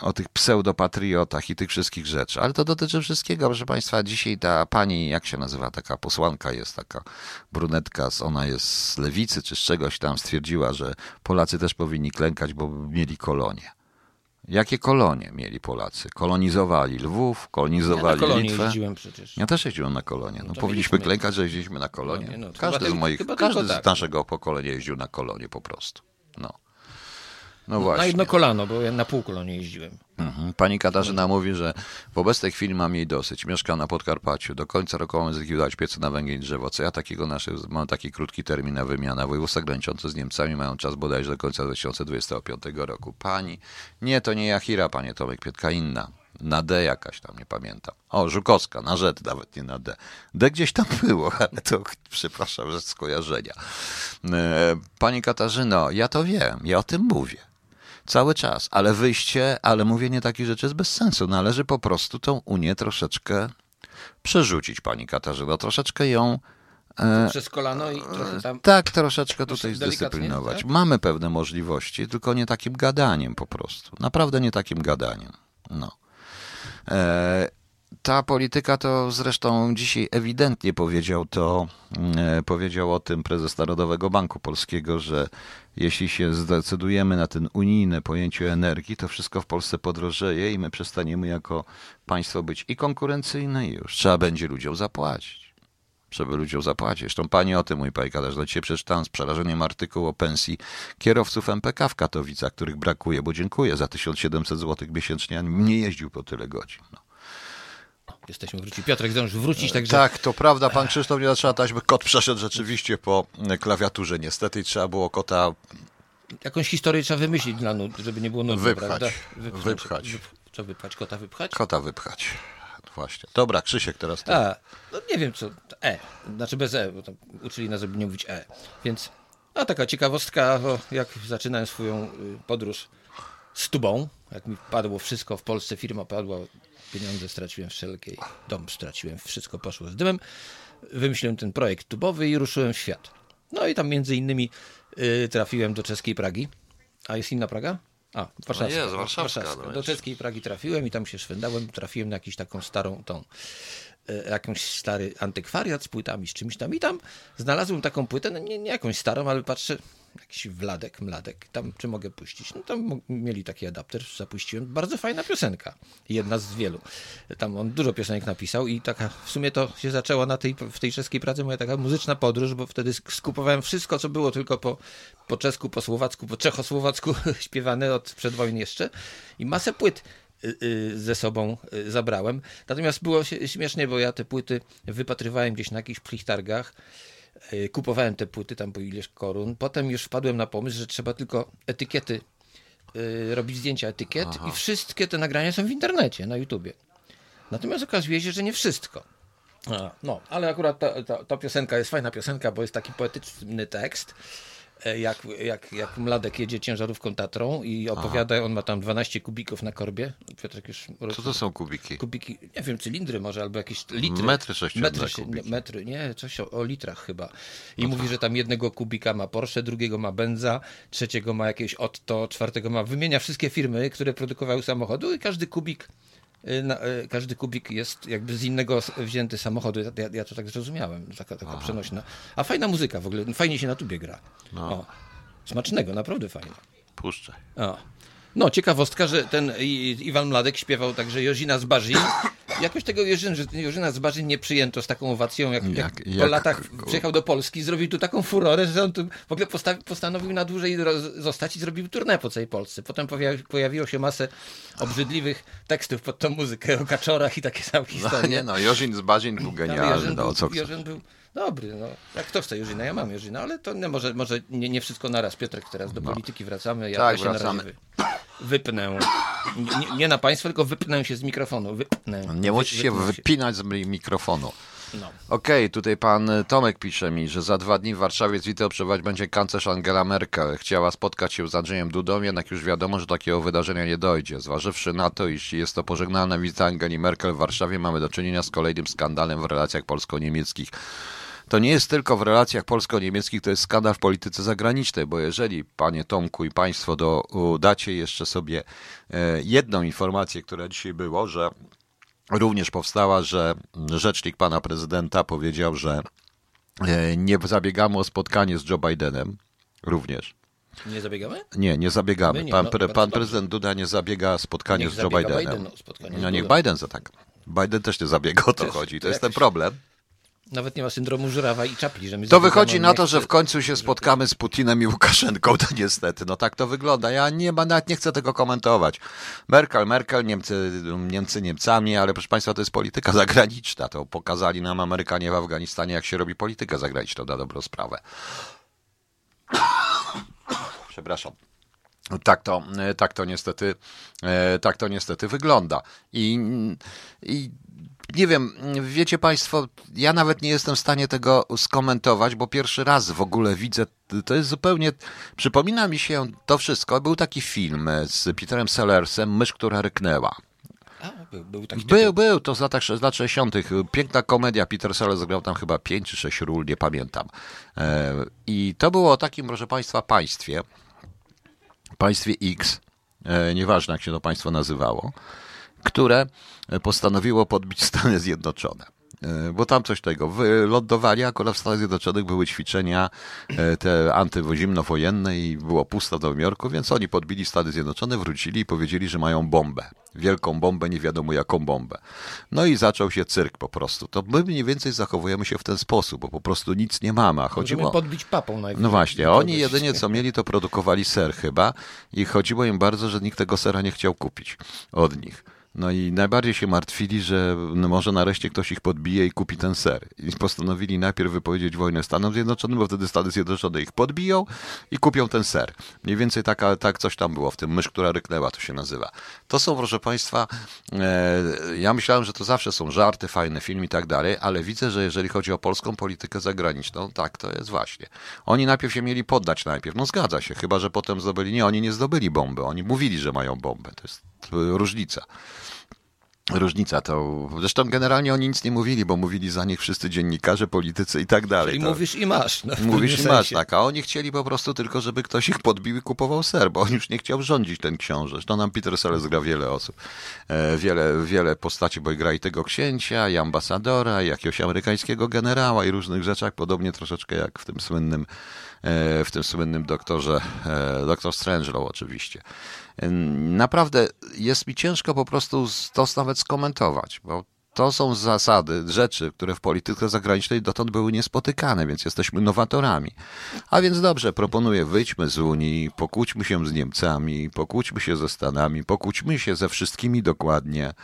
O tych pseudopatriotach i tych wszystkich rzeczy. Ale to dotyczy wszystkiego, proszę Państwa. Dzisiaj ta pani, jak się nazywa, taka posłanka jest, taka brunetka, ona jest z lewicy czy z czegoś tam, stwierdziła, że Polacy też powinni klękać, bo mieli kolonie. Jakie kolonie mieli Polacy? Kolonizowali Lwów, Ja na kolonizowali Litwę. jeździłem przecież. Ja też jeździłem na kolonie. No, to powinniśmy mieliśmy. klękać, że jeździliśmy na kolonie. No no, każdy z moich, każdy z tak. naszego pokolenia jeździł na kolonie po prostu. No. No Na właśnie. jedno kolano, bo ja na pół kolonie jeździłem. Mhm. Pani Katarzyna mówi, że wobec tej chwili mam jej dosyć. Mieszka na Podkarpaciu. Do końca roku mamy zlikwidować piece na węgiel i drzewo. Co ja takiego nasze, mam taki krótki termin na wymianę. Województwa graniczące z Niemcami mają czas bodajże do końca 2025 roku. Pani, nie, to nie Jachira, panie Tomek Pietka, inna. Na D jakaś tam, nie pamiętam. O, Żukowska, na Z nawet, nie na D. D gdzieś tam było, ale to przepraszam, że skojarzenia. E, Pani Katarzyno, ja to wiem, ja o tym mówię. Cały czas, ale wyjście, ale mówienie takich rzeczy jest bez sensu. Należy po prostu tą Unię troszeczkę przerzucić, pani Katarzyno, troszeczkę ją e, Przez kolano i trochę tam... tak troszeczkę tutaj zdyscyplinować. tak? Mamy pewne możliwości, tylko nie takim gadaniem po prostu. Naprawdę nie takim gadaniem. No. E, ta polityka to zresztą dzisiaj ewidentnie powiedział to, e, powiedział o tym prezes Narodowego Banku Polskiego, że jeśli się zdecydujemy na ten unijne pojęcie energii, to wszystko w Polsce podrożeje i my przestaniemy jako państwo być i konkurencyjne i już. Trzeba będzie ludziom zapłacić żeby ludziom zapłacić. Zresztą pani o tym mój pani Katarzyna. Dzisiaj przeczytałem z przerażeniem artykuł o pensji kierowców MPK w Katowicach, których brakuje, bo dziękuję za 1700 zł miesięcznie, a nie jeździł po tyle godzin. No. Jesteśmy wrócili. Piotrek zdążył wrócić, także... Tak, to prawda, pan Krzysztof nie zaczyna taśmy. Kot przeszedł rzeczywiście po klawiaturze niestety i trzeba było kota Jakąś historię trzeba wymyślić dla nud, żeby nie było nudno, Wypchać. prawda? Wypchać. Wyp- Trzeba wypchać, kota wypchać? kota wypchać. Właśnie. Dobra, Krzysiek teraz ty. A, no nie wiem co, E, znaczy bez E, bo tam uczyli nas, żeby nie mówić E. Więc, a taka ciekawostka, bo jak zaczynałem swoją y, podróż z tubą, jak mi padło wszystko w Polsce, firma padła, pieniądze straciłem wszelkie, dom straciłem, wszystko poszło z dymem, wymyśliłem ten projekt tubowy i ruszyłem w świat. No i tam między innymi y, trafiłem do czeskiej Pragi. A jest inna Praga? A, warszawska. jest, warszawska, no Do czeskiej Pragi trafiłem i tam się szwendałem, trafiłem na jakąś taką starą tą e, jakąś stary antykwariat z płytami, z czymś tam i tam znalazłem taką płytę, no nie, nie jakąś starą, ale patrzę, jakiś Wladek, Mladek, tam czy mogę puścić? No tam mieli taki adapter, zapuściłem, bardzo fajna piosenka, jedna z wielu. Tam on dużo piosenek napisał i taka, w sumie to się zaczęła na tej, w tej czeskiej pracy moja taka muzyczna podróż, bo wtedy sk- skupowałem wszystko, co było tylko po, po czesku, po słowacku, po czechosłowacku śpiewane od przedwojny jeszcze i masę płyt y, y, ze sobą y, zabrałem. Natomiast było śmiesznie, bo ja te płyty wypatrywałem gdzieś na jakichś plichtargach. Y, Kupowałem te płyty tam po ileś korun. Potem już wpadłem na pomysł, że trzeba tylko etykiety, y, robić zdjęcia etykiet i wszystkie te nagrania są w internecie, na YouTubie. Natomiast okazuje się, że nie wszystko. A, no, ale akurat ta, ta, ta piosenka jest fajna piosenka, bo jest taki poetyczny tekst. E, Jak, jak, jak Mladek jedzie ciężarówką Tatrą i opowiada, on ma tam 12 kubików na korbie. Piotrek już Co to są kubiki? kubiki, nie wiem, cylindry może, albo jakieś litry. Metry sześcienne metry, się- metry, nie, coś o, o litrach chyba. I mówi, że tam jednego kubika ma Porsche, drugiego ma Benza, trzeciego ma jakieś Otto, czwartego ma, wymienia wszystkie firmy, które produkowały samochodu i każdy kubik każdy kubik jest jakby z innego wzięty samochodu. Ja, ja to tak zrozumiałem, taka, taka przenośna. A fajna muzyka w ogóle, fajnie się na tubie gra. No. O, smacznego, naprawdę fajnie. Puszczaj. O. No, ciekawostka, że ten Iwan Mladek śpiewał także Jozina z Barzin. Jakoś tego Jorzyn, że Jorzyna z Barzin nie przyjęto z taką owacją, jak, jak, Jak- po jak- latach przyjechał do Polski, zrobił tu taką furorę, że on tu w ogóle postawi, postanowił na dłużej zostać i zrobił turnę po całej Polsce. Potem pojawi, pojawiło się masę obrzydliwych tekstów pod tą muzykę o kaczorach i takie same No, historie. nie no, Jorzin z Bazin był genialny, Jorzyn no o był? Jorzyn był Dobry, no. Jak kto chce Jerzyna, ja mam Jerzyna, ale to nie, może, może nie, nie wszystko naraz. Piotrek, teraz do No. polityki wracamy. Ja, Tak, się wracamy. wy, wypnę. Nie, nie na państwo, tylko wypnę się z mikrofonu. Wypnę. Nie musisz się wypinać z mi- mikrofonu. No. Okej, tutaj pan Tomek pisze mi, że za dwa dni w Warszawie z wizytą przebywać będzie kanclerz Angela Merkel. Chciała spotkać się z Andrzejem Dudą, jednak już wiadomo, że takiego wydarzenia nie dojdzie. Zważywszy na to, iż jest to pożegnalna wizyta Angeli Merkel w Warszawie, mamy do czynienia z kolejnym skandalem w relacjach polsko-niemieckich. To nie jest tylko w relacjach polsko-niemieckich, to jest skandal w polityce zagranicznej, bo jeżeli, panie Tomku i państwo, do, dacie jeszcze sobie e, jedną informację, która dzisiaj było, że również powstała, że rzecznik pana prezydenta powiedział, że e, nie zabiegamy o spotkanie z Joe Bidenem. Również. Nie zabiegamy? Nie, nie zabiegamy. My nie, pan no, pre, pan prezydent Duda nie zabiega o spotkanie Niech z Joe Bidenem. Biden o spotkanie no niech. Biden za tak. Biden też nie zabiega, o to chodzi. To to jest ten problem. Nawet nie ma syndromu żurawa i czapli, że my To wychodzi na to, że w końcu się spotkamy z Putinem i Łukaszenką, to niestety, no tak to wygląda. Ja nie, nawet nie chcę tego komentować. Merkel, Merkel, Niemcy, Niemcy Niemcami, ale proszę Państwa, to jest polityka zagraniczna. To pokazali nam Amerykanie w Afganistanie, jak się robi politykę zagraniczną na dobrą sprawę. Przepraszam. Tak to, tak to niestety, e, tak to niestety wygląda. I, I nie wiem, wiecie Państwo, ja nawet nie jestem w stanie tego skomentować, bo pierwszy raz w ogóle widzę, to jest zupełnie, przypomina mi się to wszystko. Był taki film z Peterem Sellersem, Mysz, która ryknęła. A, był, był taki Był, był, to z lat, z lat 60. Piękna komedia, Peter Sellers zagrał tam chyba 5 czy 6 ról, nie pamiętam. E, I to było o takim, proszę Państwa, państwie, państwie X, e, nieważne jak się to państwo nazywało, które postanowiło podbić Stany Zjednoczone. E, Bo tam coś tego, wylądowali, akurat w Stanach Zjednoczonych były ćwiczenia e, te antywozimnowojenne i było pusto w Nowym Jorku, więc oni podbili Stany Zjednoczone, wrócili i powiedzieli, że mają bombę. Wielką bombę, nie wiadomo jaką bombę. No i zaczął się cyrk po prostu. To my mniej więcej zachowujemy się w ten sposób, bo po prostu nic nie mamy. A Możemy chodziło... podbić papą najpierw. No właśnie, oni jedynie co mieli, to produkowali ser chyba i chodziło im bardzo, że nikt tego sera nie chciał kupić od nich. No i najbardziej się martwili, że no może nareszcie ktoś ich podbije i kupi ten ser. I postanowili najpierw wypowiedzieć wojnę Stanom Zjednoczonym, bo wtedy Stany Zjednoczone ich podbiją i kupią ten ser. Mniej więcej taka, tak coś tam było w tym. Mysz, która ryknęła, to się nazywa. To są, proszę Państwa, e, ja myślałem, że to zawsze są żarty, fajny film i tak dalej, ale widzę, że jeżeli chodzi o polską politykę zagraniczną, tak to jest właśnie. Oni najpierw się mieli poddać najpierw. No zgadza się, chyba że potem zdobyli. Nie, oni nie zdobyli bomby. Oni mówili, że mają bombę. To jest e, różnica. Różnica to. Zresztą generalnie oni nic nie mówili, bo mówili za nich wszyscy dziennikarze, politycy i tak dalej. I To- mówisz i masz. No, Mówisz i masz, tak, a oni chcieli po prostu tylko, żeby ktoś ich podbił i kupował ser, bo on już nie chciał rządzić ten książę. To nam Peter Sellers gra wiele osób, e, wiele, wiele postaci, bo gra i tego księcia, i ambasadora, i jakiegoś amerykańskiego generała i różnych rzeczach, podobnie troszeczkę jak w tym słynnym, e, w tym słynnym doktorze, e, doktor Strangelove oczywiście. Naprawdę jest mi ciężko po prostu to nawet skomentować, bo to są zasady, rzeczy, które w polityce zagranicznej dotąd były niespotykane, więc jesteśmy nowatorami. A więc dobrze, proponuję, wyjdźmy z Unii, pokłóćmy się z Niemcami, pokłóćmy się ze Stanami, pokłóćmy się ze wszystkimi dokładnie,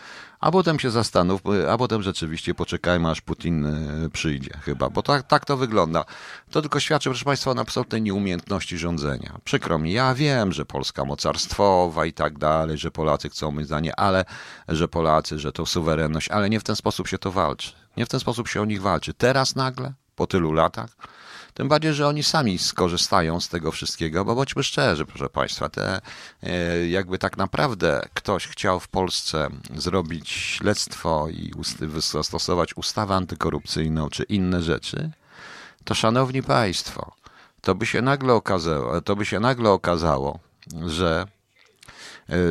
a potem się zastanówmy, a potem rzeczywiście poczekajmy, aż Putin e, przyjdzie chyba, bo tak, tak to wygląda. To tylko świadczy, proszę Państwa, o absolutnej nieumiejętności rządzenia. Przykro mi, ja wiem, że Polska mocarstwowa i tak dalej, że Polacy chcą mieć zdanie, ale że Polacy, że to suwerenność, ale nie w ten sposób się to walczy. Nie w ten sposób się o nich walczy. Teraz nagle, po tylu latach, tym bardziej, że oni sami skorzystają z tego wszystkiego, bo bądźmy szczerzy, proszę Państwa, te, e, jakby tak naprawdę ktoś chciał w Polsce zrobić śledztwo i zastosować ustawę antykorupcyjną czy inne rzeczy, to szanowni Państwo, to by się nagle okazało, to by się nagle okazało, że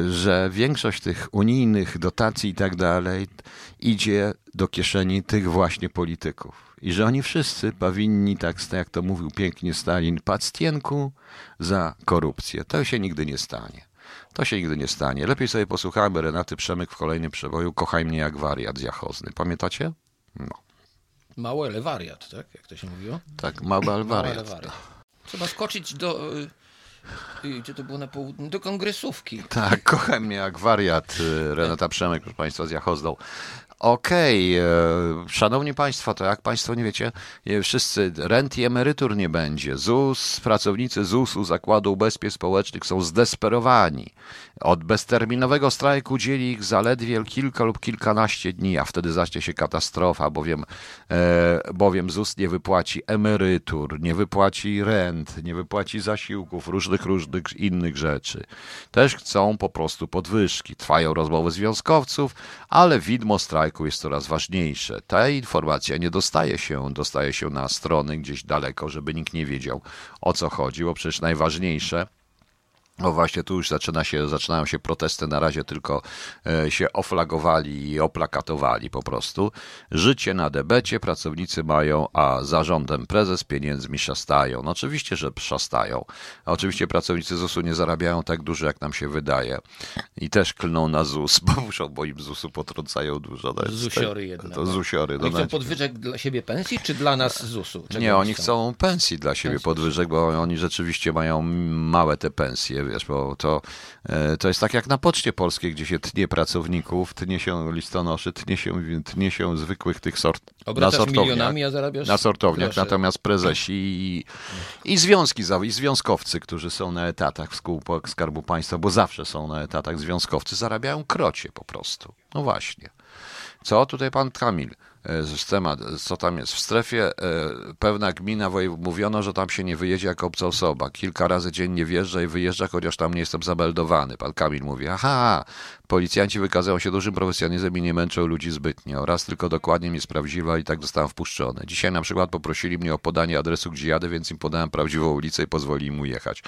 że większość tych unijnych dotacji i tak dalej idzie do kieszeni tych właśnie polityków. I że oni wszyscy powinni, tak jak to mówił pięknie Stalin, pactienku za korupcję. To się nigdy nie stanie. To się nigdy nie stanie. Lepiej sobie posłuchamy Renaty Przemyk w kolejnym przeboju Kochaj mnie jak wariat z Jachozny. Pamiętacie? No, Mały, ale wariat, tak? Jak to się mówiło? tak, mały ale Mały, ale wariat. wariat. Trzeba skoczyć do... y, Gdzie to było na południu? Do kongresówki. Tak, kocham mnie jak wariat. y, Renata Przemek, proszę Państwa, z Jachozdą. Okej, okay. szanowni Państwo, to jak Państwo nie wiecie, wszyscy rent i emerytur nie będzie. ZUS, pracownicy ZUS-u, Zakładu Ubezpieczeń Społecznych są zdesperowani. Od bezterminowego strajku dzieli ich zaledwie kilka lub kilkanaście dni, a wtedy zacznie się katastrofa, bowiem, e, bowiem ZUS nie wypłaci emerytur, nie wypłaci rent, nie wypłaci zasiłków, różnych, różnych innych rzeczy. Też chcą po prostu podwyżki. Trwają rozmowy związkowców, ale widmo strajku jest coraz ważniejsze. Ta informacja nie dostaje się, dostaje się na strony gdzieś daleko, żeby nikt nie wiedział o co chodzi, bo przecież najważniejsze no właśnie, tu już zaczyna się, zaczynają się protesty, na razie tylko e, się oflagowali i oplakatowali po prostu. Życie na debecie pracownicy mają, a zarządem prezes pieniędzmi szastają. No oczywiście, że szastają. Oczywiście pracownicy ZUS-u nie zarabiają tak dużo, jak nam się wydaje. I też klną na ZUS, bo muszą, bo im ZUS-u potrącają dużo. No Zusiory jednak. To zusiory. Oni chcą podwyżek dla siebie pensji, czy dla nas ZUS-u? nie, oni chcą pensji dla siebie pensji. podwyżek, bo oni rzeczywiście mają małe te pensje wiesz, bo to, e, to jest tak jak na Poczcie Polskiej, gdzie się tnie pracowników, tnie się listonoszy, tnie się, tnie się zwykłych tych sort Obracasz na sortowniach, milionami, a zarabiasz na sortowniach, natomiast prezesi i, i związki, i związkowcy, którzy są na etatach w spółkach Skarbu Państwa, bo zawsze są na etatach związkowcy, zarabiają krocie po prostu. No właśnie. Co tutaj pan Kamil? E, temat, co tam jest. W strefie e, pewna gmina mówiono, że tam się nie wyjedzie jako obca osoba. Kilka razy dziennie wjeżdża i wyjeżdża, chociaż tam nie jestem zabeldowany. Pan Kamil mówi, aha, policjanci wykazują się dużym profesjonalizmem i nie męczą ludzi zbytnio. Raz tylko dokładnie mnie sprawdziła i tak zostałem wpuszczony. Dzisiaj na przykład poprosili mnie o podanie adresu, gdzie jadę, więc im podałem prawdziwą ulicę i pozwolili mu jechać.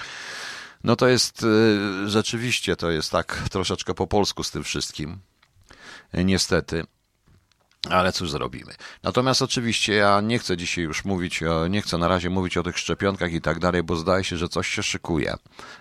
No to jest e, rzeczywiście, to jest tak troszeczkę po polsku z tym wszystkim. Niestety. Ale cóż zrobimy. Natomiast oczywiście ja nie chcę dzisiaj już mówić, nie chcę na razie mówić o tych szczepionkach i tak dalej, bo zdaje się, że coś się szykuje.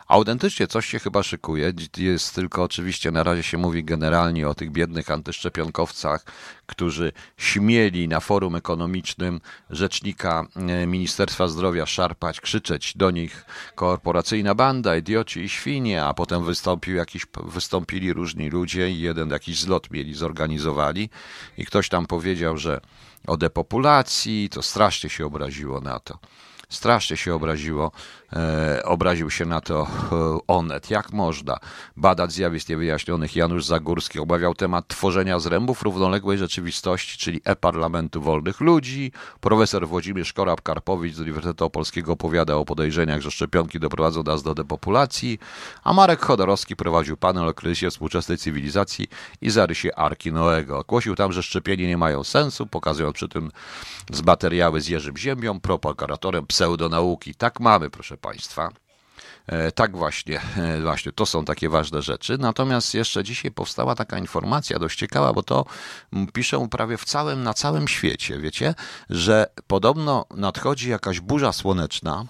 Autentycznie coś się chyba szykuje. Jest tylko oczywiście na razie się mówi generalnie o tych biednych antyszczepionkowcach, którzy śmieli na forum ekonomicznym rzecznika e, Ministerstwa Zdrowia szarpać, krzyczeć do nich korporacyjna banda, idioci i świnie, a potem wystąpił jakiś, wystąpili różni ludzie i jeden jakiś zlot mieli, zorganizowali i ktoś tam powiedział, że o depopulacji, to strasznie się obraziło na to. Strasznie się obraziło, e, obraził się na to e, Onet. Jak można badać zjawisk niewyjaśnionych? Janusz Zagórski obawiał temat tworzenia zrębów równoległej rzeczywistości, czyli e-parlamentu wolnych ludzi. Profesor Włodzimierz Korab-Karpowicz z Uniwersytetu Opolskiego opowiada o podejrzeniach, że szczepionki doprowadzą nas do depopulacji, a Marek Chodorowski prowadził panel o kryzysie współczesnej cywilizacji i zarysie Arki Noego. Głosił tam, że szczepienia nie mają sensu, pokazując przy tym z materiały z Jerzym Ziemią, propagatorem pseudonauki. Tak mamy, proszę Państwa. E, tak właśnie, e, właśnie, to są takie ważne rzeczy. Natomiast jeszcze dzisiaj powstała taka informacja dość ciekawa, bo to piszą prawie w całym, na całym świecie, wiecie, że podobno nadchodzi jakaś burza słoneczna,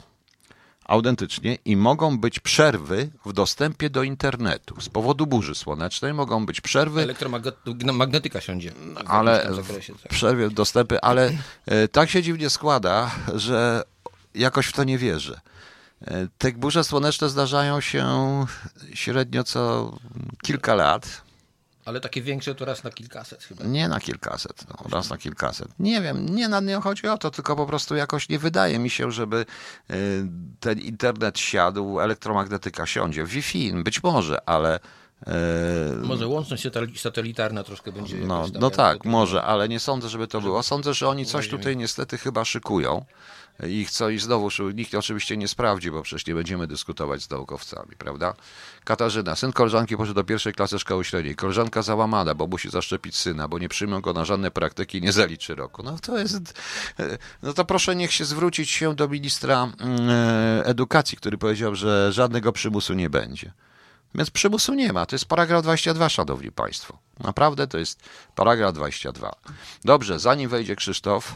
autentycznie i mogą być przerwy w dostępie do internetu. Z powodu burzy słonecznej mogą być przerwy. Elektromagnetyka siądzie. Ale zakresie, tak. przerwy dostępy, ale e, tak się dziwnie składa, że jakoś w to nie wierzę. E, te burze słoneczne zdarzają się średnio co kilka lat. Ale takie większe to raz na kilkaset chyba. Nie na kilkaset, no, raz na kilkaset. Nie wiem, nie na nie chodzi o to, tylko po prostu jakoś nie wydaje mi się, żeby e, ten internet siadł, elektromagnetyka siądzie. Wi-Fi być może, ale e, może łączność satelitarna troszkę będzie. No, no tak, może, ale nie sądzę, żeby to było. Sądzę, że oni coś tutaj niestety chyba szykują i chcą i znowu nikt oczywiście nie sprawdzi, bo przecież nie będziemy dyskutować z naukowcami, prawda? Katarzyna, syn koleżanki poszedł do pierwszej klasy szkoły średniej. Koleżanka załamana, bo musi zaszczepić syna, bo nie przyjmą go na żadne praktyki nie zaliczy roku. No to jest, no to proszę niech się zwrócić się do ministra mm, e, edukacji, który powiedział, że żadnego przymusu nie będzie. Więc przymusu nie ma. To jest paragraf 22, szanowni państwo. Naprawdę to jest paragraf 22. Dobrze, zanim wejdzie Krzysztof,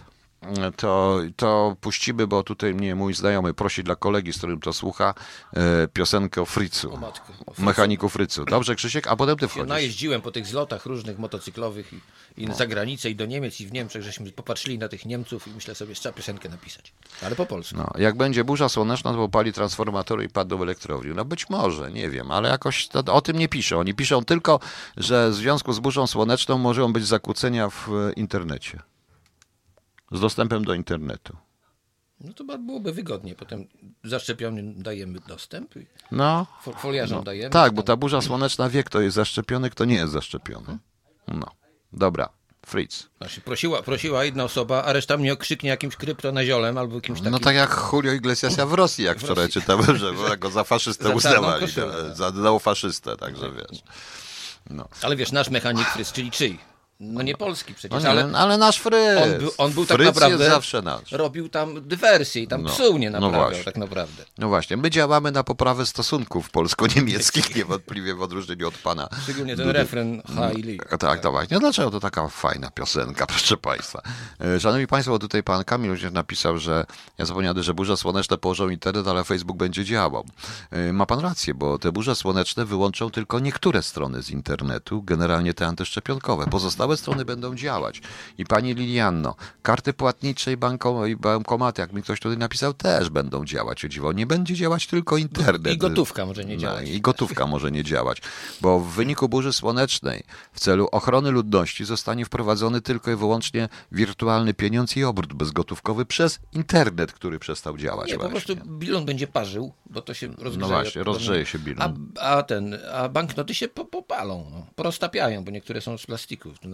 to, to puścimy, bo tutaj mnie mój znajomy prosi dla kolegi, z którym to słucha, e, piosenkę o Fritzu. O matko, o Fritzu. Mechaniku Fritzu. Dobrze, Krzysiek? A potem ty Ja wchodzisz. najeździłem po tych zlotach różnych motocyklowych i, i za granicę i do Niemiec i w Niemczech, żeśmy popatrzyli na tych Niemców i myślę sobie, że trzeba piosenkę napisać. Ale po polsku. No, jak będzie burza słoneczna, to popali transformatory i padną w elektrowni. No być może, nie wiem, ale jakoś to, o tym nie piszą. Oni piszą tylko, że w związku z burzą słoneczną mogą być zakłócenia w e, internecie. Z dostępem do internetu. No to byłoby wygodnie. Potem zaszczepionym dajemy dostęp No, fo- foliarzom dajemy. tak, bo ta burza słoneczna wie, kto jest zaszczepiony, kto nie jest zaszczepiony. No, dobra, Fritz. Znaczy, prosiła, prosiła jedna osoba, a reszta mnie okrzyknie jakimś kryptonaziolem albo jakimś takim... No tak jak Julio Iglesiasa w Rosji, jak wczoraj Rosji. czytałem, że go za faszystę Za uznawali. koszulę. tak, Za neofaszystę, także wiesz. Ale wiesz, nasz mechanik Frys, czyli czyj? No nie polski No przecież, nie, ale ale, nasz Fryz. on był, on był tak naprawdę... jest zawsze nasz. Robił tam dywersję i tam No. psuł nie No naprawiał tak naprawdę. No właśnie, my działamy na poprawę stosunków polsko-niemieckich, niewątpliwie w odróżnieniu od pana. Szczególnie ten refren Haili. Tak, to właśnie. No dlaczego to taka fajna piosenka, proszę Państwa. E, Szanowni Państwo, tutaj pan Kamil już napisał, że ja zapomniałem, że burze słoneczne położą internet, ale Facebook będzie działał. E, Ma pan rację, bo te burze słoneczne wyłączą tylko niektóre strony z internetu, generalnie te antyszczepionkowe. Pozostałe strony będą działać. I pani Lilianno, karty płatnicze i, banko, i bankomaty, jak mi ktoś tutaj napisał, też będą działać. O dziwo, nie będzie działać tylko internet. I gotówka może nie No, działać. I gotówka może nie działać, bo w wyniku burzy słonecznej w celu ochrony ludności zostanie wprowadzony tylko i wyłącznie wirtualny pieniądz i obrót bezgotówkowy przez internet, który przestał działać. Nie, po prostu bilon będzie parzył, bo to się rozgrzeje. No właśnie, rozgrzeje się bilon. A, a ten, a banknoty się po, popalą, no. poroztapiają, bo niektóre są z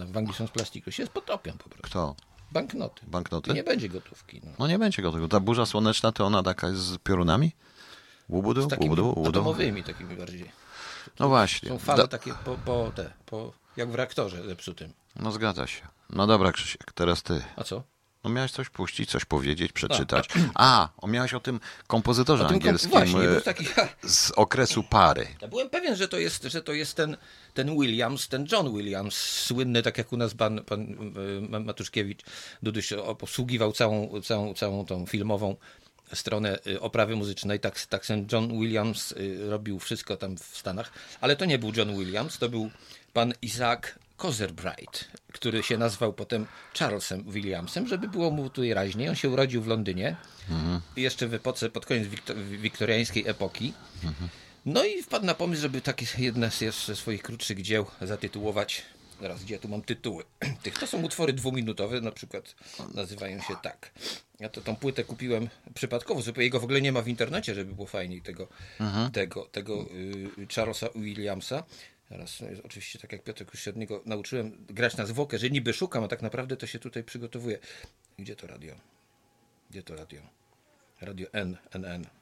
plastiku, w Anglii są z plastiku, się potopią po prostu. Kto? Banknoty. Banknoty? I nie będzie gotówki. No. No nie będzie go tego. Ta burza słoneczna to ona taka jest z piorunami? Łubudu, Z takimi łubudu, łubudu. atomowymi takimi bardziej. No właśnie. Są fale Da- takie po, po te, po, jak w reaktorze zepsutym. No zgadza się. No dobra Krzysiek, teraz ty. A co? No miałeś coś puścić, coś powiedzieć, przeczytać. A, o, miałeś o tym kompozytorze O tym kom- angielskim właśnie, e, taki... z okresu pary. Ja byłem pewien, że to jest, że to jest ten, ten Williams, ten John Williams, słynny, tak jak u nas pan, pan y, Matuszkiewicz, Duduś o- posługiwał całą, całą, całą tą filmową stronę y, oprawy muzycznej, tak, tak ten John Williams robił wszystko tam w Stanach, ale to nie był John Williams, to był pan Isaac Coserbright, który się nazwał potem Charlesem Williamsem, żeby było mu tutaj raźniej. On się urodził w Londynie, jeszcze w epoce, pod koniec wikto- wiktoriańskiej epoki. No i wpadł na pomysł, żeby takie jedne z ze swoich krótszych dzieł zatytułować. Zaraz, gdzie ja tu mam tytuły? Tych to są utwory dwuminutowe, na przykład nazywają się tak. Ja to tą płytę kupiłem przypadkowo, zupełnie jego w ogóle nie ma w internecie, żeby było fajniej tego, tego, tego y, Charlesa Williamsa. Teraz no oczywiście tak jak Piotr już się od niego nauczyłem grać na zwłokę, że niby szukam, a tak naprawdę to się tutaj przygotowuję. Gdzie to radio? Gdzie to radio? Radio N, NN.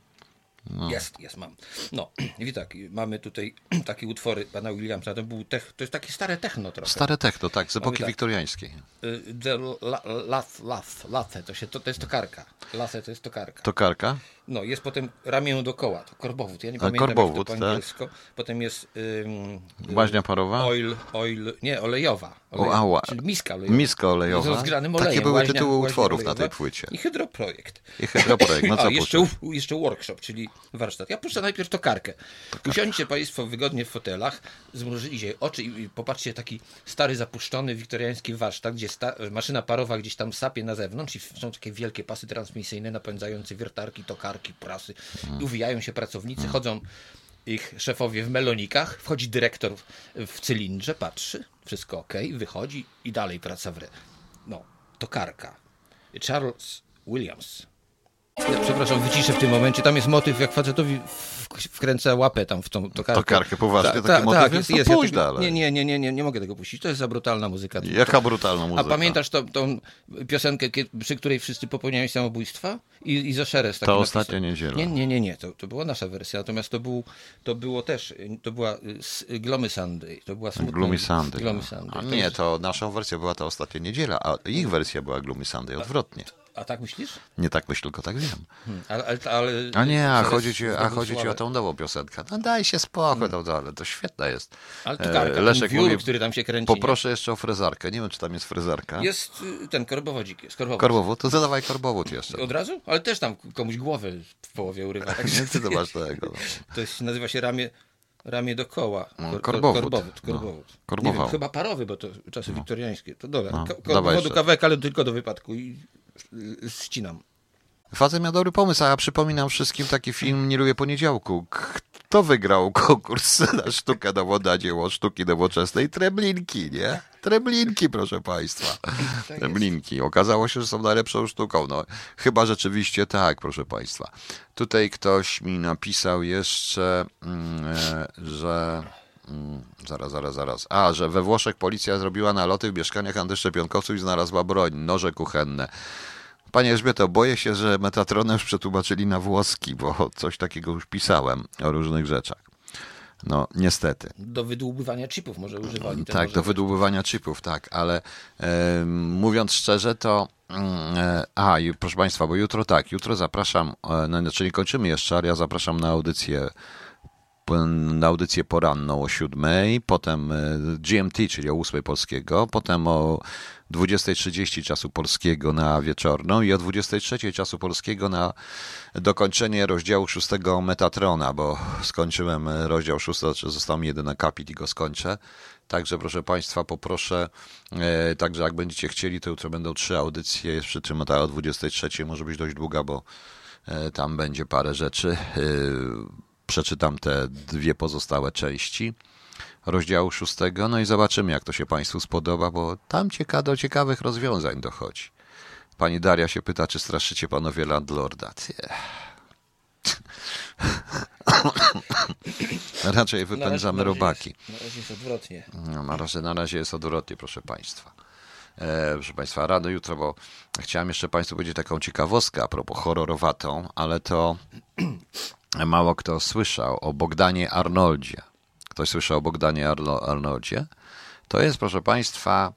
Jest, jest, mam. No, i tak, mamy tutaj takie utwory pana Williamsa. To, był tech, to jest takie stare techno trochę. Stare techno, tak, z epoki tak. wiktoriańskiej. Y, The la, lath, lath, to, się, to, to jest tokarka. Lathe to jest tokarka. Tokarka? No, jest potem ramię dookoła, to korbowód. Ja nie A, pamiętam korbowód, jak to po tak. angielsku. Potem jest ym, y, Baźnia parowa? oil, oil, nie, olejowa. O, ała. Czyli miska olejowa. Miska olejowa. Z rozgranym Takie olejem. były łaźnia- tytuły łaźnia utworów na tej olejowa płycie. I hydroprojekt. I hydroprojekt, no co A, jeszcze, jeszcze workshop, czyli warsztat. Ja puszczę najpierw tokarkę. Usiądźcie Państwo wygodnie w fotelach, zmrużyli się oczy i popatrzcie, taki stary, zapuszczony wiktoriański warsztat, gdzie maszyna parowa gdzieś tam sapie na zewnątrz i są takie wielkie pasy transmisyjne napędzające wiertarki, tokarki, prasy. I uwijają się pracownicy, chodzą ich szefowie w melonikach, wchodzi dyrektor w cylindrze, patrzy, wszystko ok, wychodzi i dalej praca w re. No, tokarka. Charles Williams. Ja, przepraszam, wyciszę w tym momencie. Tam jest motyw, jak facetowi w- wkręca łapę tam w tą tokarkę. Tokarkę, poważnie? Tak, Taki tak, motyw tak, jest? jest, No puść Ja tego-. Nie, nie, nie, nie, nie, nie mogę tego puścić. To jest za brutalna muzyka. Jaka brutalna muzyka. A pamiętasz tą, tą piosenkę, przy której wszyscy popełniają samobójstwa? I, i za szerez taki Ta ostatnia niedziela. Nie, nie, nie, nie. To, to była nasza wersja. Natomiast to, był, to było też, to była y, Gloomy Sunday. To była smutna... Gloomy Sunday. Gloomy. Sunday. A nie, to nasza wersja była ta ostatnia niedziela, a ich wersja była Gloomy Sunday, odwrotnie. A tak myślisz? Nie tak myślę, tylko tak wiem. Hmm, ale, ale, ale, A nie, a chodzi ci, a chodzi ci o tą nową piosenkę. No daj się spokój, no, ale to świetne jest. Ale tu E, karka, Leszek wiór, mówi, który tam się kręci. nie? Poproszę jeszcze o frezarkę. Nie wiem, czy tam jest frezarka. Jest y, ten korbowodzik, jest korbowód. Korbowód? To zadawaj korbowód jeszcze. Od razu? Ale też tam komuś głowę w połowie urywa. Tak, Nie, ty to masz tego. No. To jest, nazywa się ramię, ramię do koła. No, Kor- korbowód. Korbowód, No, korbowód. korbował. Nie wiem, chyba parowy, bo to czasy wiktoriańskie. To dobra. No, Korbowodu kawałek, ale tylko do wypadku i ścinam. Facet miał dobry pomysł, a ja przypominam wszystkim taki film Nie lubię poniedziałku. Kto wygrał konkurs na sztukę nową dzieło sztuki nowoczesnej? Treblinki, nie? Treblinki, proszę Państwa. Treblinki. Okazało się, że są najlepszą sztuką. No, chyba rzeczywiście tak, proszę Państwa. Tutaj ktoś mi napisał jeszcze, mm, e, że... mm, Zaraz, zaraz, zaraz. A, że we Włoszech policja zrobiła naloty w mieszkaniach antyszczepionkowców i znalazła broń, noże kuchenne. Panie Elżbieto, boję się, że Metatronę już przetłumaczyli na włoski, bo coś takiego już pisałem o różnych rzeczach. No, niestety. Do wydłubywania chipów może używali. Tak, do wydłubywania chipów, tak, ale e, mówiąc szczerze, to. mm, E, a, i proszę Państwa, bo jutro tak, jutro zapraszam, e, no, czyli kończymy jeszcze, ale ja zapraszam na audycję na audycję poranną o 7, potem e, GMT, czyli o 8 polskiego, potem o 20.30 czasu polskiego na wieczorną i o 23.00 czasu polskiego na dokończenie rozdziału 6 Metatrona, bo skończyłem e, rozdział 6, znaczy został mi jeden akapit i go skończę. Także proszę Państwa, poproszę, e, także jak będziecie chcieli, to jutro będą trzy audycje, przy czym ta o 23.00 może być dość długa, bo tam będzie parę rzeczy. Przeczytam te dwie pozostałe części rozdziału szóstego, no i zobaczymy, jak to się Państwu spodoba, bo tam cieka do ciekawych rozwiązań dochodzi. Pani Daria się pyta, czy straszycie panowie landlorda. Raczej wypędzamy Na razie- robaki. Na razie jest odwrotnie. No, na, razie, na razie jest odwrotnie, proszę Państwa. E, proszę Państwa, rano jutro, bo chciałem jeszcze Państwu powiedzieć taką ciekawostkę a propos horrorowatą, ale to mało kto słyszał o Bogdanie Arnoldzie. Ktoś słyszał o Bogdanie Arno, Arnoldzie? To jest, proszę Państwa,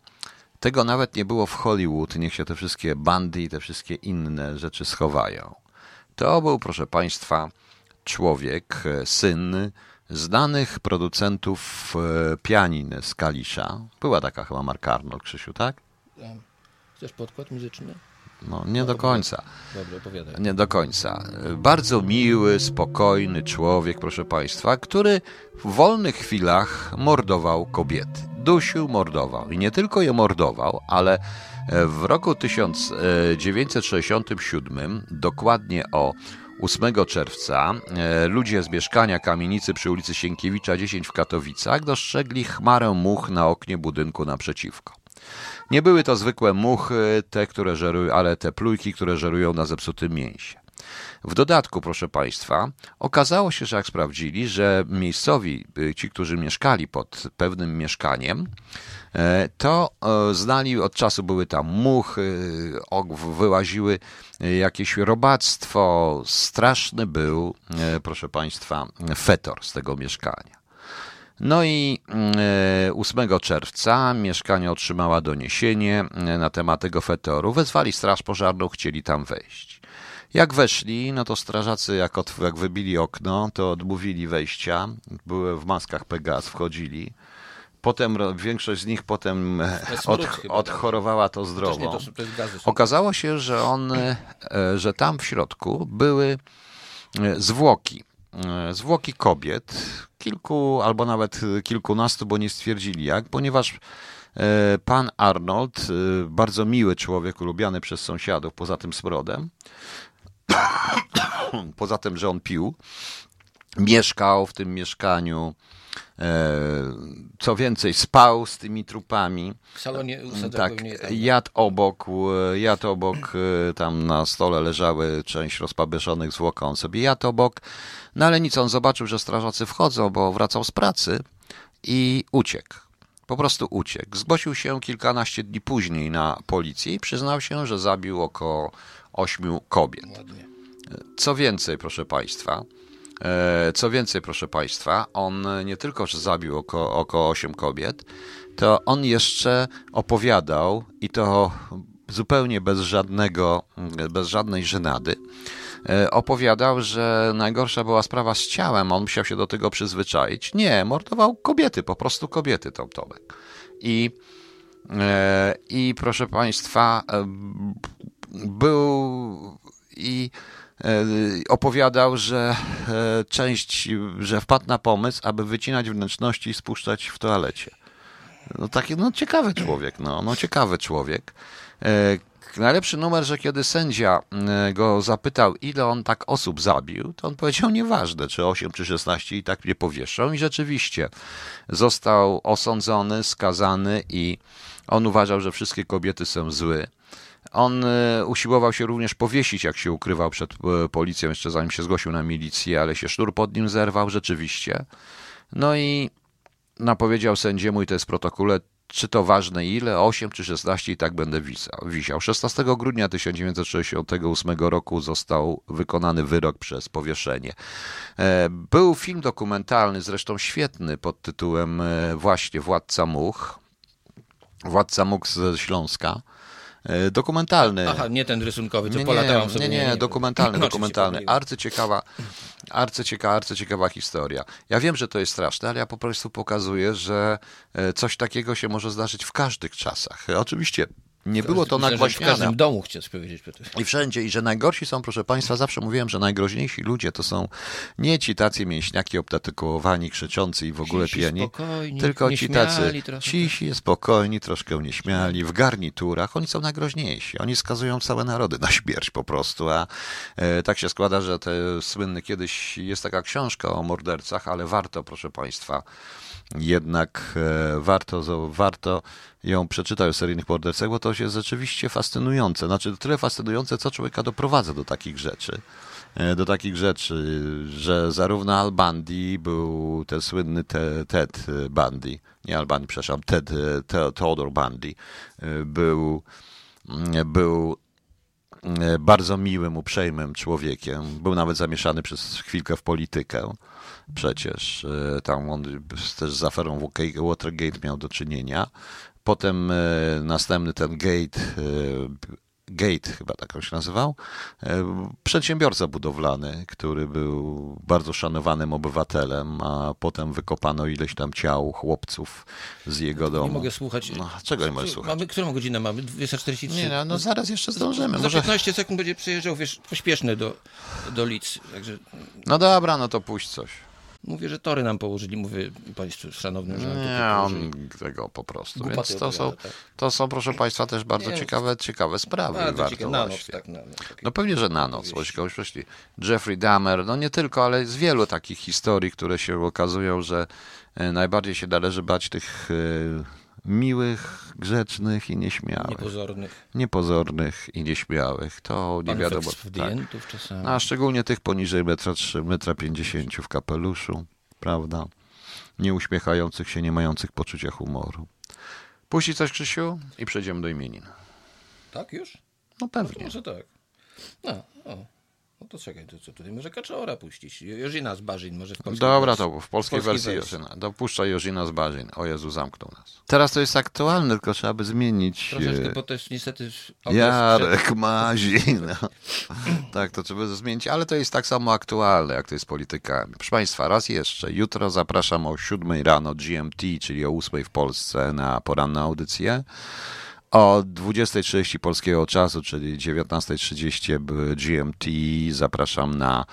tego nawet nie było w Hollywood, niech się te wszystkie bandy i te wszystkie inne rzeczy schowają. To był, proszę Państwa, człowiek, e, syn znanych producentów e, pianin z Kalisza. Była taka chyba Marka Arnold, Krzysiu, tak? Chcesz podkład muzyczny? No, nie do końca. Dobrze, opowiadaj. Nie do końca. Bardzo miły, spokojny człowiek, proszę Państwa, który w wolnych chwilach mordował kobiety. Dusił, mordował. I nie tylko je mordował, ale w roku 1967, dokładnie o 8 czerwca, e, ludzie z mieszkania kamienicy przy ulicy Sienkiewicza 10 w Katowicach dostrzegli chmarę much na oknie budynku naprzeciwko. Nie były to zwykłe muchy, te, które żerują, ale te plujki, które żerują na zepsutym mięsie. W dodatku, proszę Państwa, okazało się, że jak sprawdzili, że miejscowi, y, ci, którzy mieszkali pod pewnym mieszkaniem, e, to e, znali, od czasu były tam muchy, og- wyłaziły e, jakieś robactwo. Straszny był, e, proszę Państwa, fetor z tego mieszkania. No i e, 8 czerwca mieszkanie otrzymała doniesienie e, na temat tego fetoru. Wezwali straż pożarną, chcieli tam wejść. Jak weszli, no to strażacy, jak, od, jak wybili okno, to odmówili wejścia. Były w maskach Pegas, wchodzili. Potem większość z nich potem e, od, odchorowała to nie, zdrowo. Okazało się, że on, e, że tam w środku były e, zwłoki. E, Zwłoki kobiet, kilku albo nawet kilkunastu, bo nie stwierdzili jak, ponieważ e, pan Arnold, e, bardzo miły człowiek, ulubiany przez sąsiadów, poza tym smrodem, poza tym, że on pił, mieszkał w tym mieszkaniu, co więcej, spał z tymi trupami. W salonie Tak, jadł obok, e, jadł obok, e, tam na stole leżały część rozpabyszonych zwłok, on sobie jadł obok. No ale nic, on zobaczył, że strażacy wchodzą, bo wracał z pracy i uciekł. Po prostu uciekł. Zgłosił się kilkanaście dni później na policję i przyznał się, że zabił około ośmiu kobiet. Co więcej, proszę Państwa, e, co więcej, proszę Państwa, on nie tylko, że zabił około, około 8 kobiet, to on jeszcze opowiadał i to zupełnie bez żadnego, bez żadnej żenady, e, opowiadał, że najgorsza była sprawa z ciałem, on musiał się do tego przyzwyczaić. Nie, mordował kobiety, po prostu kobiety, Tom Tomek. I, e, i proszę Państwa, e, był i opowiadał, że część, że wpadł na pomysł, aby wycinać wnętrzności i spuszczać w toalecie. No taki, no ciekawy człowiek, no, no ciekawy człowiek. E, najlepszy numer, że kiedy sędzia e, go zapytał, ile on tak osób zabił, to on powiedział nieważne, czy 8 czy 16 i tak mnie powieszą. I rzeczywiście został osądzony, skazany i on uważał, że wszystkie kobiety są złe. On e, usiłował się również powiesić, jak się ukrywał przed policją, jeszcze zanim się zgłosił na milicję, ale się sznur pod nim zerwał, rzeczywiście. No i napowiedział sędziemu, i to jest w protokole, czy to ważne ile, 8 czy 16 i tak będę wisiał. 16 grudnia 1968 roku został wykonany wyrok przez powieszenie. E, był film dokumentalny, zresztą świetny, pod tytułem e, właśnie Władca Much. Władca Much ze Śląska. E, dokumentalny. Aha, nie ten rysunkowy, co nie, polatałem sobie. Nie, nie, nie, dokumentalny, no, dokumentalny. Arcyciekawa, arcyciekawa, arcyciekawa historia. Ja wiem, że to jest straszne, ale ja po prostu pokazuję, że e, coś takiego się może zdarzyć w każdych czasach. Oczywiście nie było to nagłaśniane. W każdym domu chciałeś powiedzieć. I wszędzie. I że najgorsi są, proszę Państwa, zawsze mówiłem, że najgroźniejsi ludzie to są nie ci tacy mięśniaki obtatykołowani, krzyczący i w ogóle Cisi, pieni, tylko ci tacy cisi, spokojni, troszkę nieśmiali, w garniturach. Oni są najgroźniejsi. Oni skazują całe narody na śmierć po prostu. A e, tak się składa, że te słynny kiedyś jest taka książka o mordercach, ale warto, proszę Państwa, jednak e, warto, warto ją przeczytać o seryjnych mordercach, bo to jest rzeczywiście fascynujące. Znaczy, tyle fascynujące, co człowieka doprowadza do takich rzeczy. E, do takich rzeczy, że zarówno Al Bundy był ten słynny Ted Bundy, nie Al Bundy, przepraszam, Ted, Ted Theodore Bundy, e, był, był bardzo miłym, uprzejmym człowiekiem. Był nawet zamieszany przez chwilkę w politykę przecież. E, tam on też z aferą Watergate miał do czynienia. Potem e, następny ten Gate, e, Gate chyba tak się nazywał, przedsiębiorca budowlany, który był bardzo szanowanym obywatelem, a potem wykopano ileś tam ciał chłopców z jego domu. Nie mogę słuchać. No, czego nie możesz słuchać? Mamy, którą godzinę mamy? 243? Nie, no, no zaraz jeszcze zdążymy. Za 15 sekund będzie przyjeżdżał, wiesz, pośpieszny do, do Lidz. Także... No dobra, no to puść coś. Mówię, że tory nam położyli, mówię Państwu szanownym, że Nie, on tego po prostu. Więc to są, tak? to są, proszę Państwa, też bardzo nie, ciekawe, ciekawe sprawy. Bardzo ciekawe. Na noc, tak, na, tak. No pewnie, że na noc. Właśnie, Jeffrey Dahmer, no nie tylko, ale z wielu takich historii, które się okazują, że e, najbardziej się należy bać tych e, miłych, grzecznych i nieśmiałych. Niepozornych. Niepozornych i nieśmiałych. To nie wiadomo. Tak. Czasami. A szczególnie tych poniżej metra, 3, metra 50 w kapeluszu, prawda? Nie uśmiechających się, nie mających poczucia humoru. Puści coś, Krzysiu? I przejdziemy do imienin. Tak już? No pewnie. No, może tak. No, o. No to czekaj, to co tutaj może Kaczora puścić? Jożina z Barzyn, może w polskiej Dobra, to w polskiej, wersji, wersji. Dopuszcza Jożina z Barzyn. O Jezu, zamknął nas. Teraz to jest aktualne, tylko trzeba by zmienić... Troszeczkę, e, bo to jest niestety... Jarek przed... Mazin. tak, to trzeba zmienić, ale to jest tak samo aktualne, jak to jest polityka. Proszę Państwa, raz jeszcze. Jutro zapraszam o 7 rano GMT, czyli o 8 w Polsce na poranną audycję. O 20.30 polskiego czasu, czyli 19.30 GMT, zapraszam na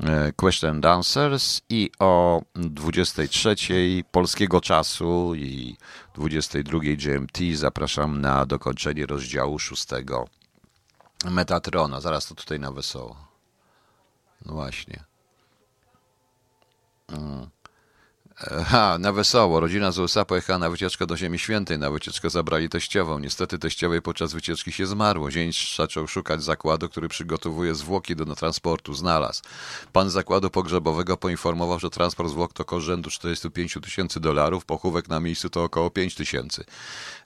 e, Question and Answers i o 23.00 polskiego czasu i 22.00 GMT zapraszam na dokończenie rozdziału 6 Metatrona. Zaraz to tutaj na wesoło. No właśnie. Mm. Ha, na wesoło. Rodzina z USA pojechała na wycieczkę do Ziemi Świętej. Na wycieczkę zabrali teściową. Niestety teściowej podczas wycieczki się zmarło. Zięć zaczął szukać zakładu, który przygotowuje zwłoki do transportu. Znalazł. Pan zakładu pogrzebowego poinformował, że transport zwłok to koszt rzędu 45 tysięcy dolarów, pochówek na miejscu to około 5 tysięcy.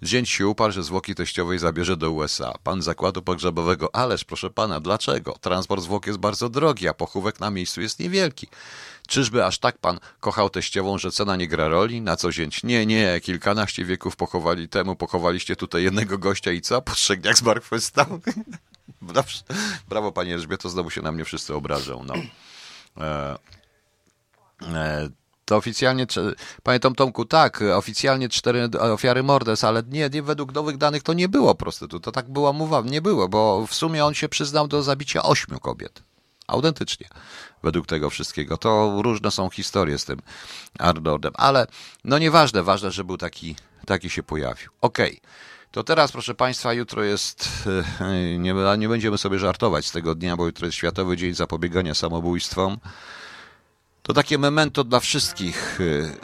Zięć się uparł, że zwłoki teściowej zabierze do USA. Pan zakładu pogrzebowego, ależ proszę pana, dlaczego? Transport zwłok jest bardzo drogi, a pochówek na miejscu jest niewielki. Czyżby aż tak pan kochał teściową, że cena nie gra roli? Na co zięć? Nie, nie, kilkanaście wieków pochowali temu, pochowaliście tutaj jednego gościa i co? Po trzech dniach zmartwychwstał? Brawo, panie Elżbieto, znowu się na mnie wszyscy obrażą. No. E, e, to oficjalnie, panie Tom Tomku, tak, oficjalnie cztery ofiary mordes, ale nie, nie według nowych danych to nie było prostytut. To tak była mowa, nie było, bo w sumie on się przyznał do zabicia ośmiu kobiet. Autentycznie, według tego wszystkiego. To różne są historie z tym Arnoldem, ale no nieważne, ważne, że był taki, taki się pojawił. Okej. Okay. To teraz, proszę Państwa, jutro jest, nie, nie będziemy sobie żartować z tego dnia, bo jutro jest Światowy Dzień Zapobiegania Samobójstwom. To takie memento dla wszystkich. Y,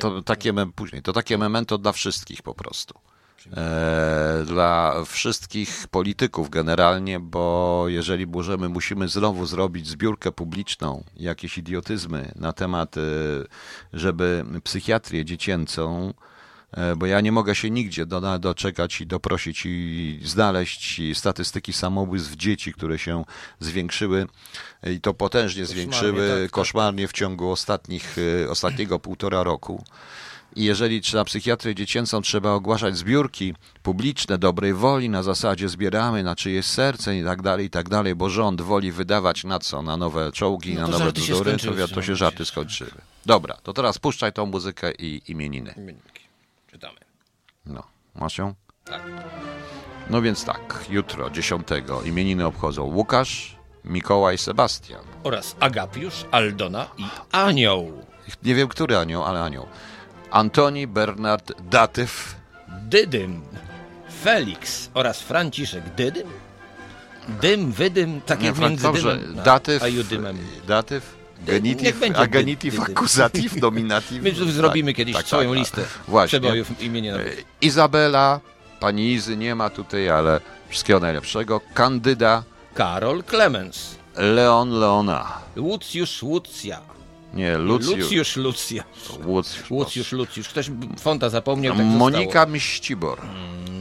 to takie, później, to takie memento dla wszystkich po prostu. E, dla wszystkich polityków generalnie, bo jeżeli możemy, musimy znowu zrobić zbiórkę publiczną, jakieś idiotyzmy na temat, y, żeby psychiatrię dziecięcą E, bo ja nie mogę się nigdzie do, doczekać i doprosić i znaleźć statystyki samobójstw dzieci, które się zwiększyły i to potężnie zwiększyły tak, tak. koszmarnie w ciągu ostatnich, e, ostatniego półtora roku. I jeżeli na psychiatrię dziecięcą trzeba ogłaszać zbiórki publiczne dobrej woli, na zasadzie zbieramy na czyjeś serce i tak dalej, i tak dalej, bo rząd woli wydawać na co? Na nowe czołgi, no na nowe bzdury, to, to się żarty skończyły. Dobra, to teraz puszczaj tą muzykę i imieniny. Imieninki. Czytamy. No, masz ją? Tak. No więc tak, jutro, 10 imieniny obchodzą Łukasz, Mikołaj, Sebastian. Oraz Agapiusz, Aldona i Anioł. Nie wiem, który anioł, ale anioł. Antoni, Bernard, Datyw. Dydym, Felix oraz Franciszek Dydym. Dym, wydym, tak jak między dymem datyw, a judymem. Datyw, Genitiv, a genitiv, akuzativ, nominativ. My zrobimy tak, kiedyś tak, całą tak, listę Właśnie. przebojów imienia. E, Izabela, pani Izy nie ma tutaj, ale wszystkiego najlepszego. Kandyda. Karol Clemens. Leon Leona. Lucjusz Lucja. Nie, Lucjusz. Lucjusz. Lucjusz. Lucjusz Lucjusz. Ktoś fonta zapomniał. Tak Monika Miścibor.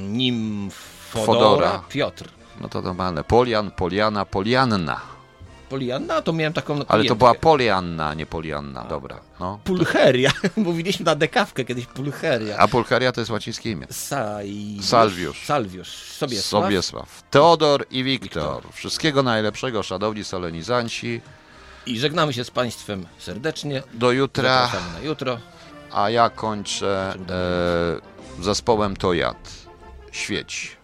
Nim Fodora, Fodora. Piotr. No to normalne. Polian, Poliana, Polianna. Polianna, to miałem taką Ale to była Polianna, nie Polianna, dobra. No. Pulcheria. Mówiliśmy na dekawkę kiedyś Pulcheria. A Pulcheria to jest łacińskie imię. Saj... Salwiusz. Salwiusz. Sobiesław. Sobiesław. Teodor i Wiktor. Wiktor. Wszystkiego najlepszego, szanowni solenizanci. I żegnamy się z Państwem serdecznie. Do jutra. Zapraszamy na jutro. A ja kończę e, zespołem To Jad. Świeć.